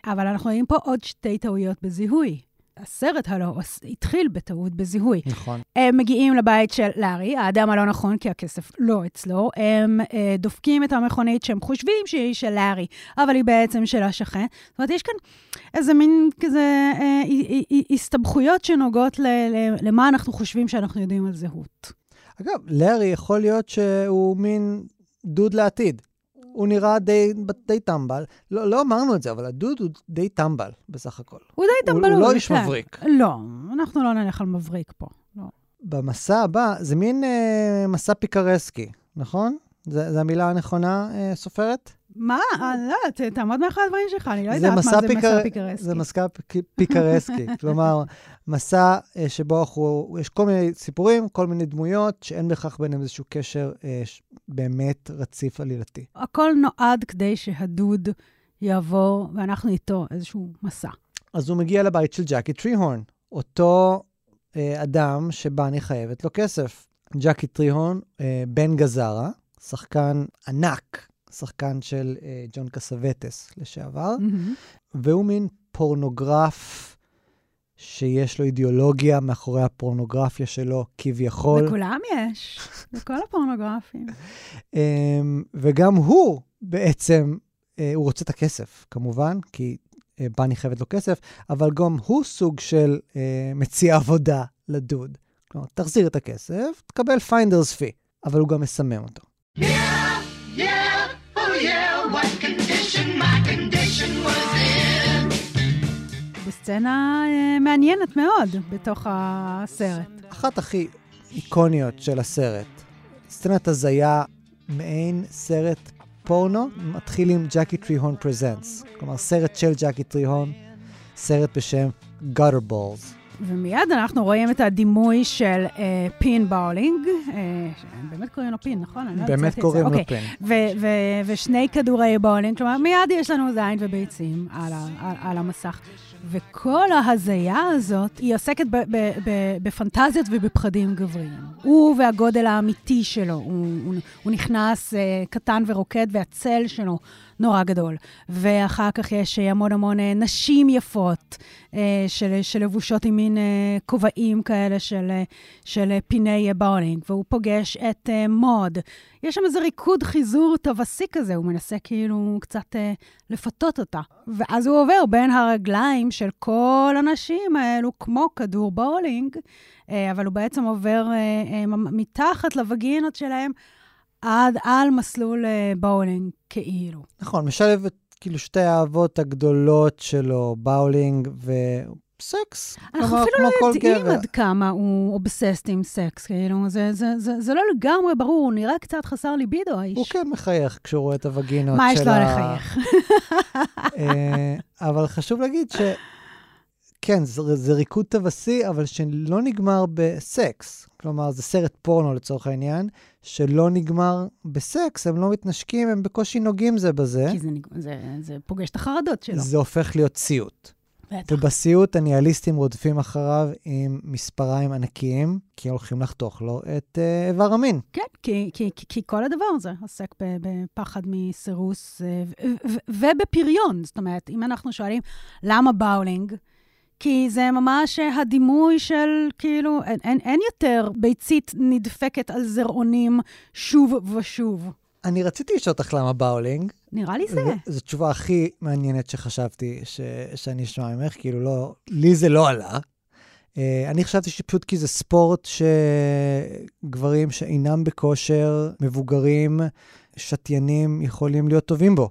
אבל אנחנו רואים פה עוד שתי טעויות בזיהוי. הסרט הלא התחיל בטעות בזיהוי. נכון. הם מגיעים לבית של לארי, האדם הלא נכון, כי הכסף לא אצלו. הם אה, דופקים את המכונית שהם חושבים שהיא של לארי, אבל היא בעצם של השכן. זאת אומרת, יש כאן איזה מין כזה אה, הסתבכויות שנוגעות ל- ל- למה אנחנו חושבים שאנחנו יודעים על זהות. אגב, לארי יכול להיות שהוא מין דוד לעתיד. הוא נראה די, די טמבל. לא, לא אמרנו את זה, אבל הדוד הוא די טמבל בסך הכל. הוא די טמבלו. הוא לא איש כן. מבריק. לא, אנחנו לא נלך על מבריק פה. לא. במסע הבא, זה מין אה, מסע פיקרסקי, נכון? זה המילה הנכונה, אה, סופרת? מה? אה, לא, תעמוד מאחורי הדברים שלך, אני לא יודעת מה זה מסע פיקרסקי. זה מסע פיק- פיקרסקי. כלומר, מסע אה, שבו אנחנו, יש כל מיני סיפורים, כל מיני דמויות, שאין בכך ביניהם איזשהו קשר אה, באמת רציף עלילתי. הכל נועד כדי שהדוד יעבור, ואנחנו איתו איזשהו מסע. אז הוא מגיע לבית של ג'קי טריהורן, אותו אדם שבאני חייבת לו כסף. ג'קי טריהורן, בן גזרה, שחקן ענק, שחקן של אה, ג'ון קסווטס לשעבר, מהמם. והוא מין פורנוגרף שיש לו אידיאולוגיה מאחורי הפורנוגרפיה שלו, כביכול. לכולם יש, לכל הפורנוגרפים. אמ, וגם הוא בעצם, אה, הוא רוצה את הכסף, כמובן, כי אה, באני חייבת לו כסף, אבל גם הוא סוג של אה, מציע עבודה לדוד. כלומר, תחזיר את הכסף, תקבל finder's fee, אבל הוא גם מסמם אותו. Yeah, בסצנה אה, מעניינת מאוד בתוך הסרט. אחת הכי איקוניות של הסרט, סצנת הזיה, מעין סרט פורנו, מתחיל עם ג'קי טריהורן presents. כלומר, סרט של ג'קי טריהורן, סרט בשם Gutter Balls. ומיד אנחנו רואים את הדימוי של אה, פין באולינג, אה, באמת קוראים לו פין, נכון? אני לא באמת זה. קוראים לו אוקיי. פין. ו- ו- ושני כדורי בולינג, כלומר, מיד יש לנו זין וביצים על, ה- על, על המסך. וכל ההזיה הזאת, היא עוסקת ב- ב- ב- בפנטזיות ובפחדים גבריים. הוא והגודל האמיתי שלו, הוא, הוא, הוא נכנס אה, קטן ורוקד, והצל שלו נורא גדול. ואחר כך יש אה, המון המון אה, נשים יפות, אה, של, שלבושות עם מין כובעים כאלה של, של פיני באולינג, והוא פוגש את מוד. יש שם איזה ריקוד חיזור טווסי כזה, הוא מנסה כאילו קצת לפתות אותה. ואז הוא עובר בין הרגליים של כל הנשים האלו, כמו כדור בולינג, אבל הוא בעצם עובר מתחת לווגינות שלהם עד על מסלול אה, בולינג, כאילו. נכון, משלב את כאילו שתי האהבות הגדולות שלו, באולינג וסקס. אנחנו כלומר, אפילו לא יודעים גבר. עד כמה הוא obsessed עם סקס, כאילו, זה, זה, זה, זה לא לגמרי ברור, הוא נראה קצת חסר ליבידו, האיש. הוא כן מחייך כשהוא רואה את הווגינות מה יש של לו ה- לחייך? אה, אבל חשוב להגיד ש... כן, זה, זה ריקוד טווסי, אבל שלא נגמר בסקס. כלומר, זה סרט פורנו לצורך העניין, שלא נגמר בסקס, הם לא מתנשקים, הם בקושי נוגעים זה בזה. כי זה, זה, זה פוגש את החרדות שלו. זה הופך להיות סיוט. בטח. ובסיוט הניהליסטים רודפים אחריו עם מספריים ענקיים, כי הולכים לחתוך לו את איבר המין. כן, כי, כי, כי, כי כל הדבר הזה עוסק בפחד מסירוס אה, ובפריון. זאת אומרת, אם אנחנו שואלים למה באולינג, כי זה ממש הדימוי של, כאילו, אין, אין, אין יותר ביצית נדפקת על זרעונים שוב ושוב. אני רציתי לשאול אותך למה באולינג. נראה לי זה. ו- זו תשובה הכי מעניינת שחשבתי ש- שאני אשמע ממך, כאילו לא, לי זה לא עלה. Uh, אני חשבתי שפשוט כי זה ספורט שגברים שאינם בכושר, מבוגרים, שתיינים, יכולים להיות טובים בו.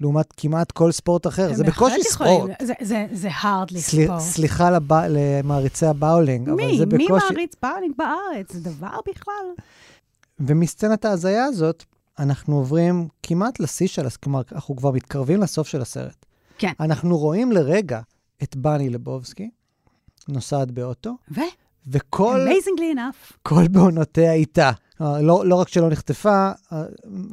לעומת כמעט כל ספורט אחר, זה בקושי. ספורט. זה, זה, זה hardly סלי- ספורט. סליחה לב... למעריצי הבאולינג, אבל מי? זה מי בקושי... מעריץ באולינג בארץ? זה דבר בכלל? ומסצנת ההזיה הזאת, אנחנו עוברים כמעט לשיא של, הס- כלומר, אנחנו כבר מתקרבים לסוף של הסרט. כן. אנחנו רואים לרגע את בני לבובסקי נוסעת באוטו, ו? וכל amazingly enough. כל בהונותיה איתה. כלומר, לא, לא רק שלא נחטפה, אה,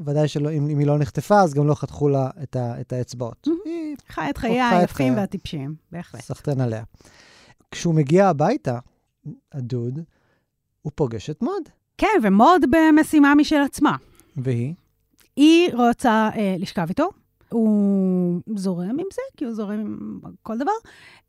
ודאי שלא, אם, אם היא לא נחטפה, אז גם לא חתכו לה את, ה, את האצבעות. היא חי את חי חייה היפים. והטיפשים, בהחלט. סחטיין עליה. כשהוא מגיע הביתה, הדוד, הוא פוגש את מוד, כן, ומוד במשימה משל עצמה. והיא, היא רוצה אה, לשכב איתו, הוא זורם עם זה, כי הוא זורם עם כל דבר,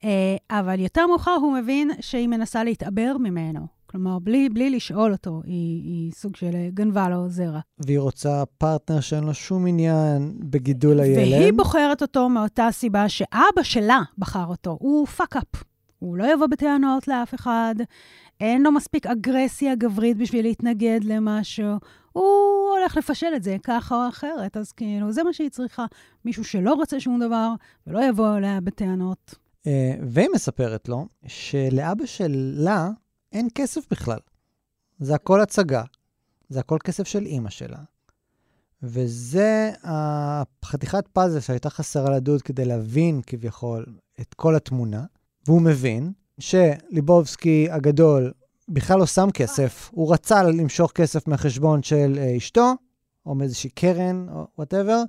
אה, אבל יותר מאוחר הוא מבין שהיא מנסה להתעבר ממנו. כלומר, בלי, בלי לשאול אותו, היא, היא סוג של גנבה לו זרע. והיא רוצה פרטנר שאין לו שום עניין בגידול הילד. והיא בוחרת אותו מאותה סיבה שאבא שלה בחר אותו. הוא fuck up. הוא לא יבוא בטענות לאף אחד, אין לו מספיק אגרסיה גברית בשביל להתנגד למשהו. הוא הולך לפשל את זה ככה או אחרת, אז כאילו, זה מה שהיא צריכה. מישהו שלא רוצה שום דבר ולא יבוא אליה בטענות. אה, והיא מספרת לו שלאבא שלה אין כסף בכלל. זה הכל הצגה. זה הכל כסף של אימא שלה. וזה החתיכת פאזל שהייתה חסרה לדוד כדי להבין כביכול את כל התמונה. והוא מבין שליבובסקי הגדול בכלל לא שם כסף, הוא רצה למשוך כסף מהחשבון של אה, אשתו, או מאיזושהי קרן, או whatever,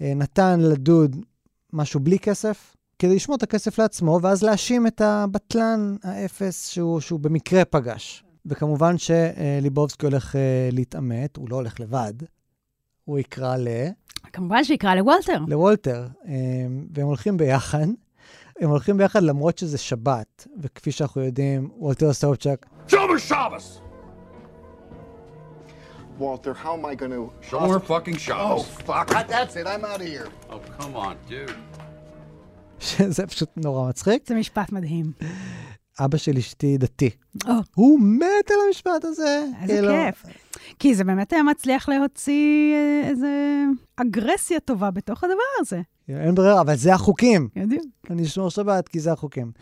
נתן לדוד משהו בלי כסף, כדי לשמור את הכסף לעצמו, ואז להאשים את הבטלן האפס שהוא, שהוא במקרה פגש. וכמובן שליבובסקי הולך אה, להתעמת, הוא לא הולך לבד, הוא יקרא ל... כמובן שיקרא לוולטר. לוולטר, אה, והם הולכים ביחד. הם הולכים ביחד למרות שזה שבת, וכפי שאנחנו יודעים, וולטר סובצ'ק... Shabbos Shabbos! Walter, how am I going to... Shomer fucking Shabbos. Oh, fuck. That's it. I'm out of here. Oh, come on, dude. שזה פשוט נורא מצחיק. זה משפט מדהים. אבא של אשתי דתי. או. הוא מת על המשפט הזה. איזה כאילו, כיף. כי זה באמת היה מצליח להוציא אה, איזה אגרסיה טובה בתוך הדבר הזה. אין ברירה, אבל זה החוקים. יודעים. אני אשמור שבת כי זה החוקים.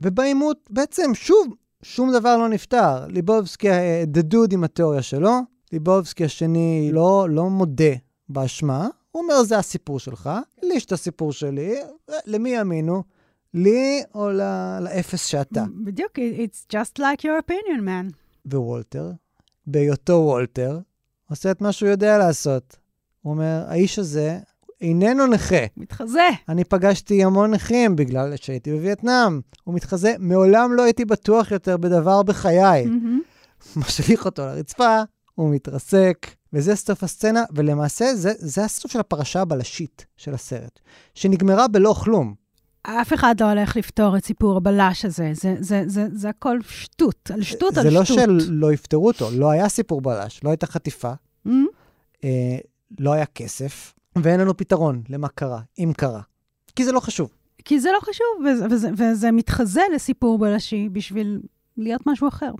ובעימות, בעצם, שוב, שום דבר לא נפתר. ליבובסקי אה, דדוד עם התיאוריה שלו, ליבובסקי השני לא, לא מודה באשמה, הוא אומר, זה הסיפור שלך, לי יש את הסיפור שלי, למי יאמינו? לי או ל- לאפס שאתה? בדיוק, it's just like your opinion, man. ווולטר, בהיותו וולטר, עושה את מה שהוא יודע לעשות. הוא אומר, האיש הזה איננו נכה. מתחזה. אני פגשתי המון נכים בגלל שהייתי בווייטנאם. הוא מתחזה, מעולם לא הייתי בטוח יותר בדבר בחיי. משליך אותו לרצפה, הוא מתרסק, וזה סוף הסצנה, ולמעשה זה, זה הסוף של הפרשה הבלשית של הסרט, שנגמרה בלא כלום. אף אחד לא הולך לפתור את סיפור הבלש הזה. זה, זה, זה, זה הכל שטות, על שטות על זה לא שטות. שלא יפתרו אותו, לא היה סיפור בלש, לא הייתה חטיפה, Mm? אה, לא היה כסף, ואין לנו פתרון למה קרה, אם קרה. כי זה לא חשוב. כי זה לא חשוב, וזה, וזה, וזה מתחזה לסיפור בלשי בשביל להיות משהו אחר.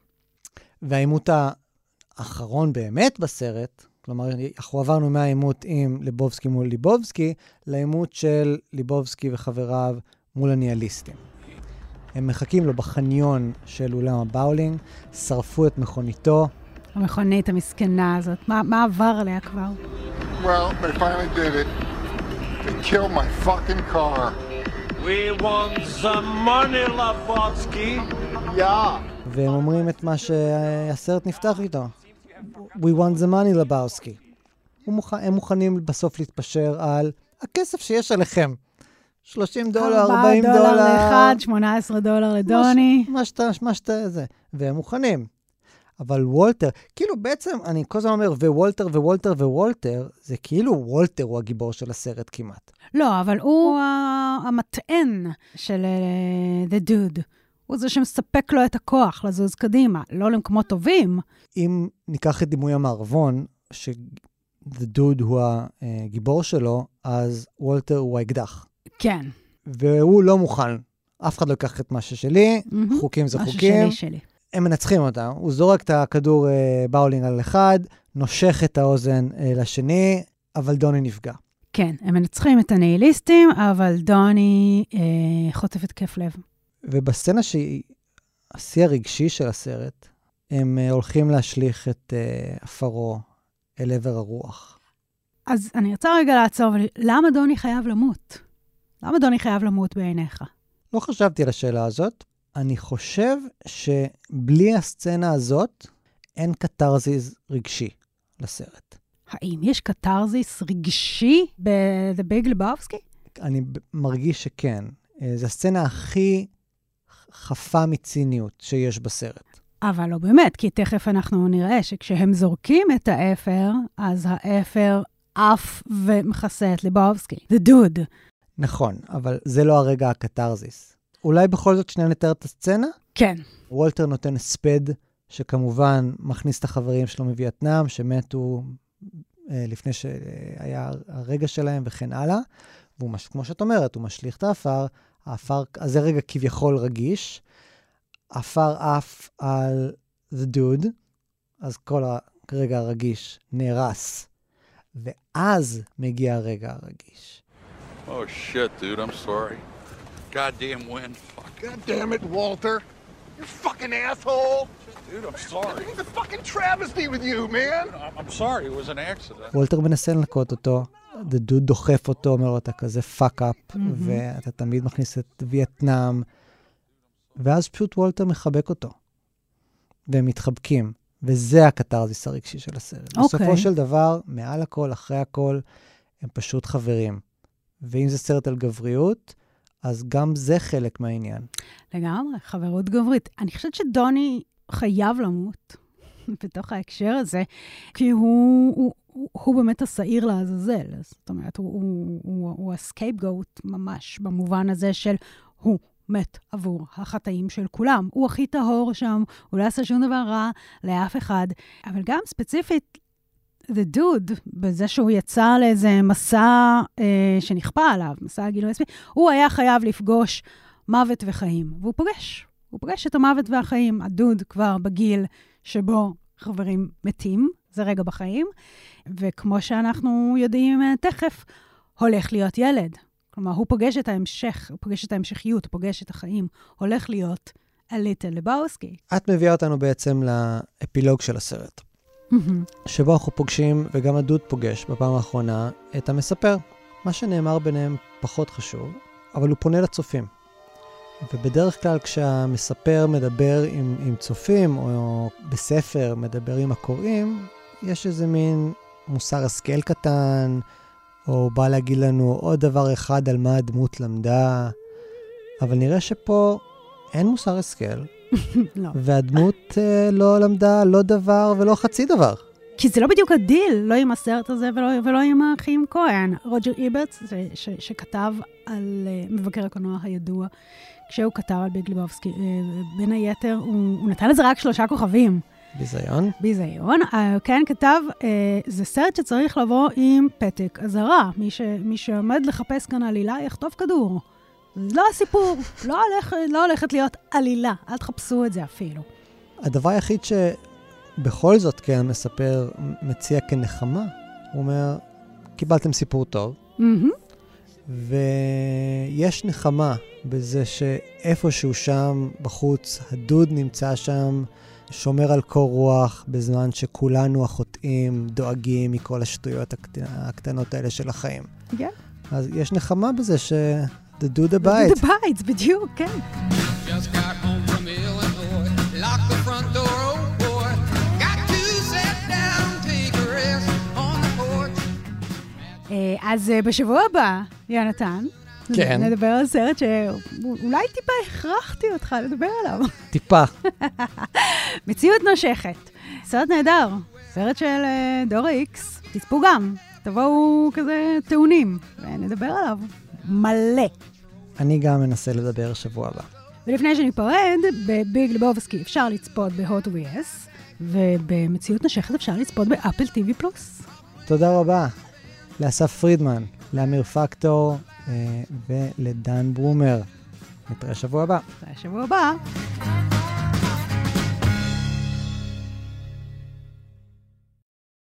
והעימות האחרון באמת בסרט, כלומר, אנחנו עברנו מהעימות עם ליבובסקי מול ליבובסקי, לעימות של ליבובסקי וחבריו מול הניהליסטים. הם מחכים לו בחניון של אולם הבאולינג, שרפו את מכוניתו, המכונית המסכנה הזאת, מה, מה עבר עליה כבר? Well, they finally did it. They killed my fucking car. We want some money, Lavotsky. Yeah. והם אומרים את מה שהסרט נפתח איתו. We want the money, Lebowski. מוכ... הם מוכנים בסוף להתפשר על הכסף שיש עליכם. 30 דולר, 4 40 דולר. דולר לאחד, 18 דולר לדוני. מה שאתה, מה שאתה, זה. והם מוכנים. אבל וולטר, כאילו בעצם, אני כל הזמן אומר, ווולטר ווולטר ווולטר, זה כאילו וולטר הוא הגיבור של הסרט כמעט. לא, אבל הוא ה- המטען של אה, The Dude. הוא זה שמספק לו את הכוח לזוז קדימה, לא למקומות טובים. אם ניקח את דימוי המערבון, ש-The Dude הוא הגיבור שלו, אז וולטר הוא האקדח. כן. והוא לא מוכן. אף אחד לא ייקח את מה ששלי, מהמם. חוקים זה מה חוקים. ששלי, שלי. הם מנצחים אותה. הוא זורק את הכדור אה, באולינג על אחד, נושך את האוזן אה, לשני, אבל דוני נפגע. כן, הם מנצחים את הניהיליסטים, אבל דוני אה, חוטף התקף לב. ובסצנה שהיא השיא הרגשי של הסרט, הם אה, הולכים להשליך את אה, עפרו אל עבר הרוח. אז אני רוצה רגע לעצור, למה דוני חייב למות? למה דוני חייב למות בעיניך? לא חשבתי על השאלה הזאת. אני חושב שבלי הסצנה הזאת, אין קתרזיס רגשי לסרט. האם יש קתרזיס רגשי ב-The Big Lebowski? אני מרגיש שכן. אה, זו הסצנה הכי חפה מציניות שיש בסרט. אבל לא באמת, כי תכף אנחנו נראה שכשהם זורקים את האפר, אז האפר עף ומכסה את ליבובסקי. The dude. נכון, אבל זה לא הרגע הקתרזיס. אולי בכל זאת שנייה נתאר את הסצנה? כן. וולטר נותן הספד, שכמובן מכניס את החברים שלו מווייטנאם, שמתו אה, לפני שהיה הרגע שלהם וכן הלאה. והוא, מש, כמו שאת אומרת, הוא משליך את האפר, האפר, אז זה רגע כביכול רגיש. עפר עף על The Dude, אז כל הרגע הרגיש נהרס. ואז מגיע הרגע הרגיש. Oh shit, dude, I'm sorry. Goddamn wind. Fuck. God damn it, Walter. You fucking asshole. Dude, I'm sorry. It's a fucking travesty with you, man. I'm, sorry, it was an accident. וולטר מנסה לנקות אותו, The Dude דוחף אותו, אומר לו, אתה כזה fuck up, ואתה תמיד מכניס את וייטנאם, ואז פשוט וולטר מחבק אותו. והם מתחבקים, וזה הקתרזיס הרגשי של הסרט. אוקיי. בסופו של דבר, מעל הכל, אחרי הכל, הם פשוט חברים. ואם זה סרט על גבריות, אז גם זה חלק מהעניין. לגמרי, חברות גברית. אני חושבת שדוני חייב למות בתוך ההקשר הזה, כי הוא, הוא, הוא, הוא באמת השעיר לעזאזל. זאת אומרת, הוא, הוא, הוא, הוא הסקייפגוט ממש, במובן הזה של הוא מת עבור החטאים של כולם. הוא הכי טהור שם, הוא לא עשה שום דבר רע לאף אחד. אבל גם ספציפית, The Dude, בזה שהוא יצא לאיזה מסע אה, שנכפה עליו, מסע הגילוי עצמי, הוא היה חייב לפגוש מוות וחיים, והוא פוגש. הוא פוגש את המוות והחיים. הדוד כבר בגיל שבו חברים מתים, זה רגע בחיים, וכמו שאנחנו יודעים אה, תכף, הולך להיות ילד. כלומר, הוא פוגש את ההמשך, הוא פוגש את ההמשכיות, הוא פוגש את החיים. הולך להיות הליטל לבאוסקי. את מביאה אותנו בעצם לאפילוג של הסרט. שבו אנחנו פוגשים, וגם הדוד פוגש בפעם האחרונה, את המספר. מה שנאמר ביניהם פחות חשוב, אבל הוא פונה לצופים. ובדרך כלל כשהמספר מדבר עם, עם צופים, או בספר מדבר עם הקוראים, יש איזה מין מוסר השכל קטן, או הוא בא להגיד לנו עוד דבר אחד על מה הדמות למדה, אבל נראה שפה אין מוסר השכל, לא. והדמות אה, לא למדה לא דבר ולא חצי דבר. כי זה לא בדיוק הדיל, לא עם הסרט הזה ולא, ולא עם האחים כהן. רוג'ר ש, שכתב על אה, מבקר הקולנוע הידוע, כשהוא כתב על ביג ליבובסקי, אה, בין היתר, הוא, הוא נתן לזה רק שלושה כוכבים. ביזיון. ביזיון. אה, כן, כתב, אה, זה סרט שצריך לבוא עם פתק אזהרה. מי, ש, מי שעומד לחפש כאן עלילה, יחטוף כדור. לא הסיפור, לא, הולך, לא הולכת להיות עלילה, אל תחפשו את זה אפילו. הדבר היחיד שבכל זאת כן המספר מציע כנחמה, הוא אומר, קיבלתם סיפור טוב, Mm-hmm. ויש נחמה בזה שאיפשהו שם בחוץ, הדוד נמצא שם, שומר על קור רוח, בזמן שכולנו החוטאים דואגים מכל השטויות הקט... הקטנות האלה של החיים. כן. אז יש נחמה בזה ש... The abides. The abides, בדיוק, כן. Just got home from Illinois. Lock the front door, oh boy. Got to sit down, take a rest on the porch. אה, אז אה, בשבוע הבא, יונתן, כן. נדבר על סרט שאולי טיפה הכרחתי אותך לדבר עליו. טיפה. מציאות נושכת. סרט נהדר, סרט של אה, דור איקס. תצפו גם, תבואו כזה טעונים, ונדבר עליו. מלא. אני גם מנסה לדבר שבוע הבא. ולפני שניפרד, בביג לבובסקי אפשר לצפות בהוט וי-אס, ובמציאות נשכת אפשר לצפות באפל TV פלוס. תודה רבה לאסף פרידמן, לאמיר פקטור אה, ולדן ברומר. נתראה שבוע הבא. נתראה שבוע הבא.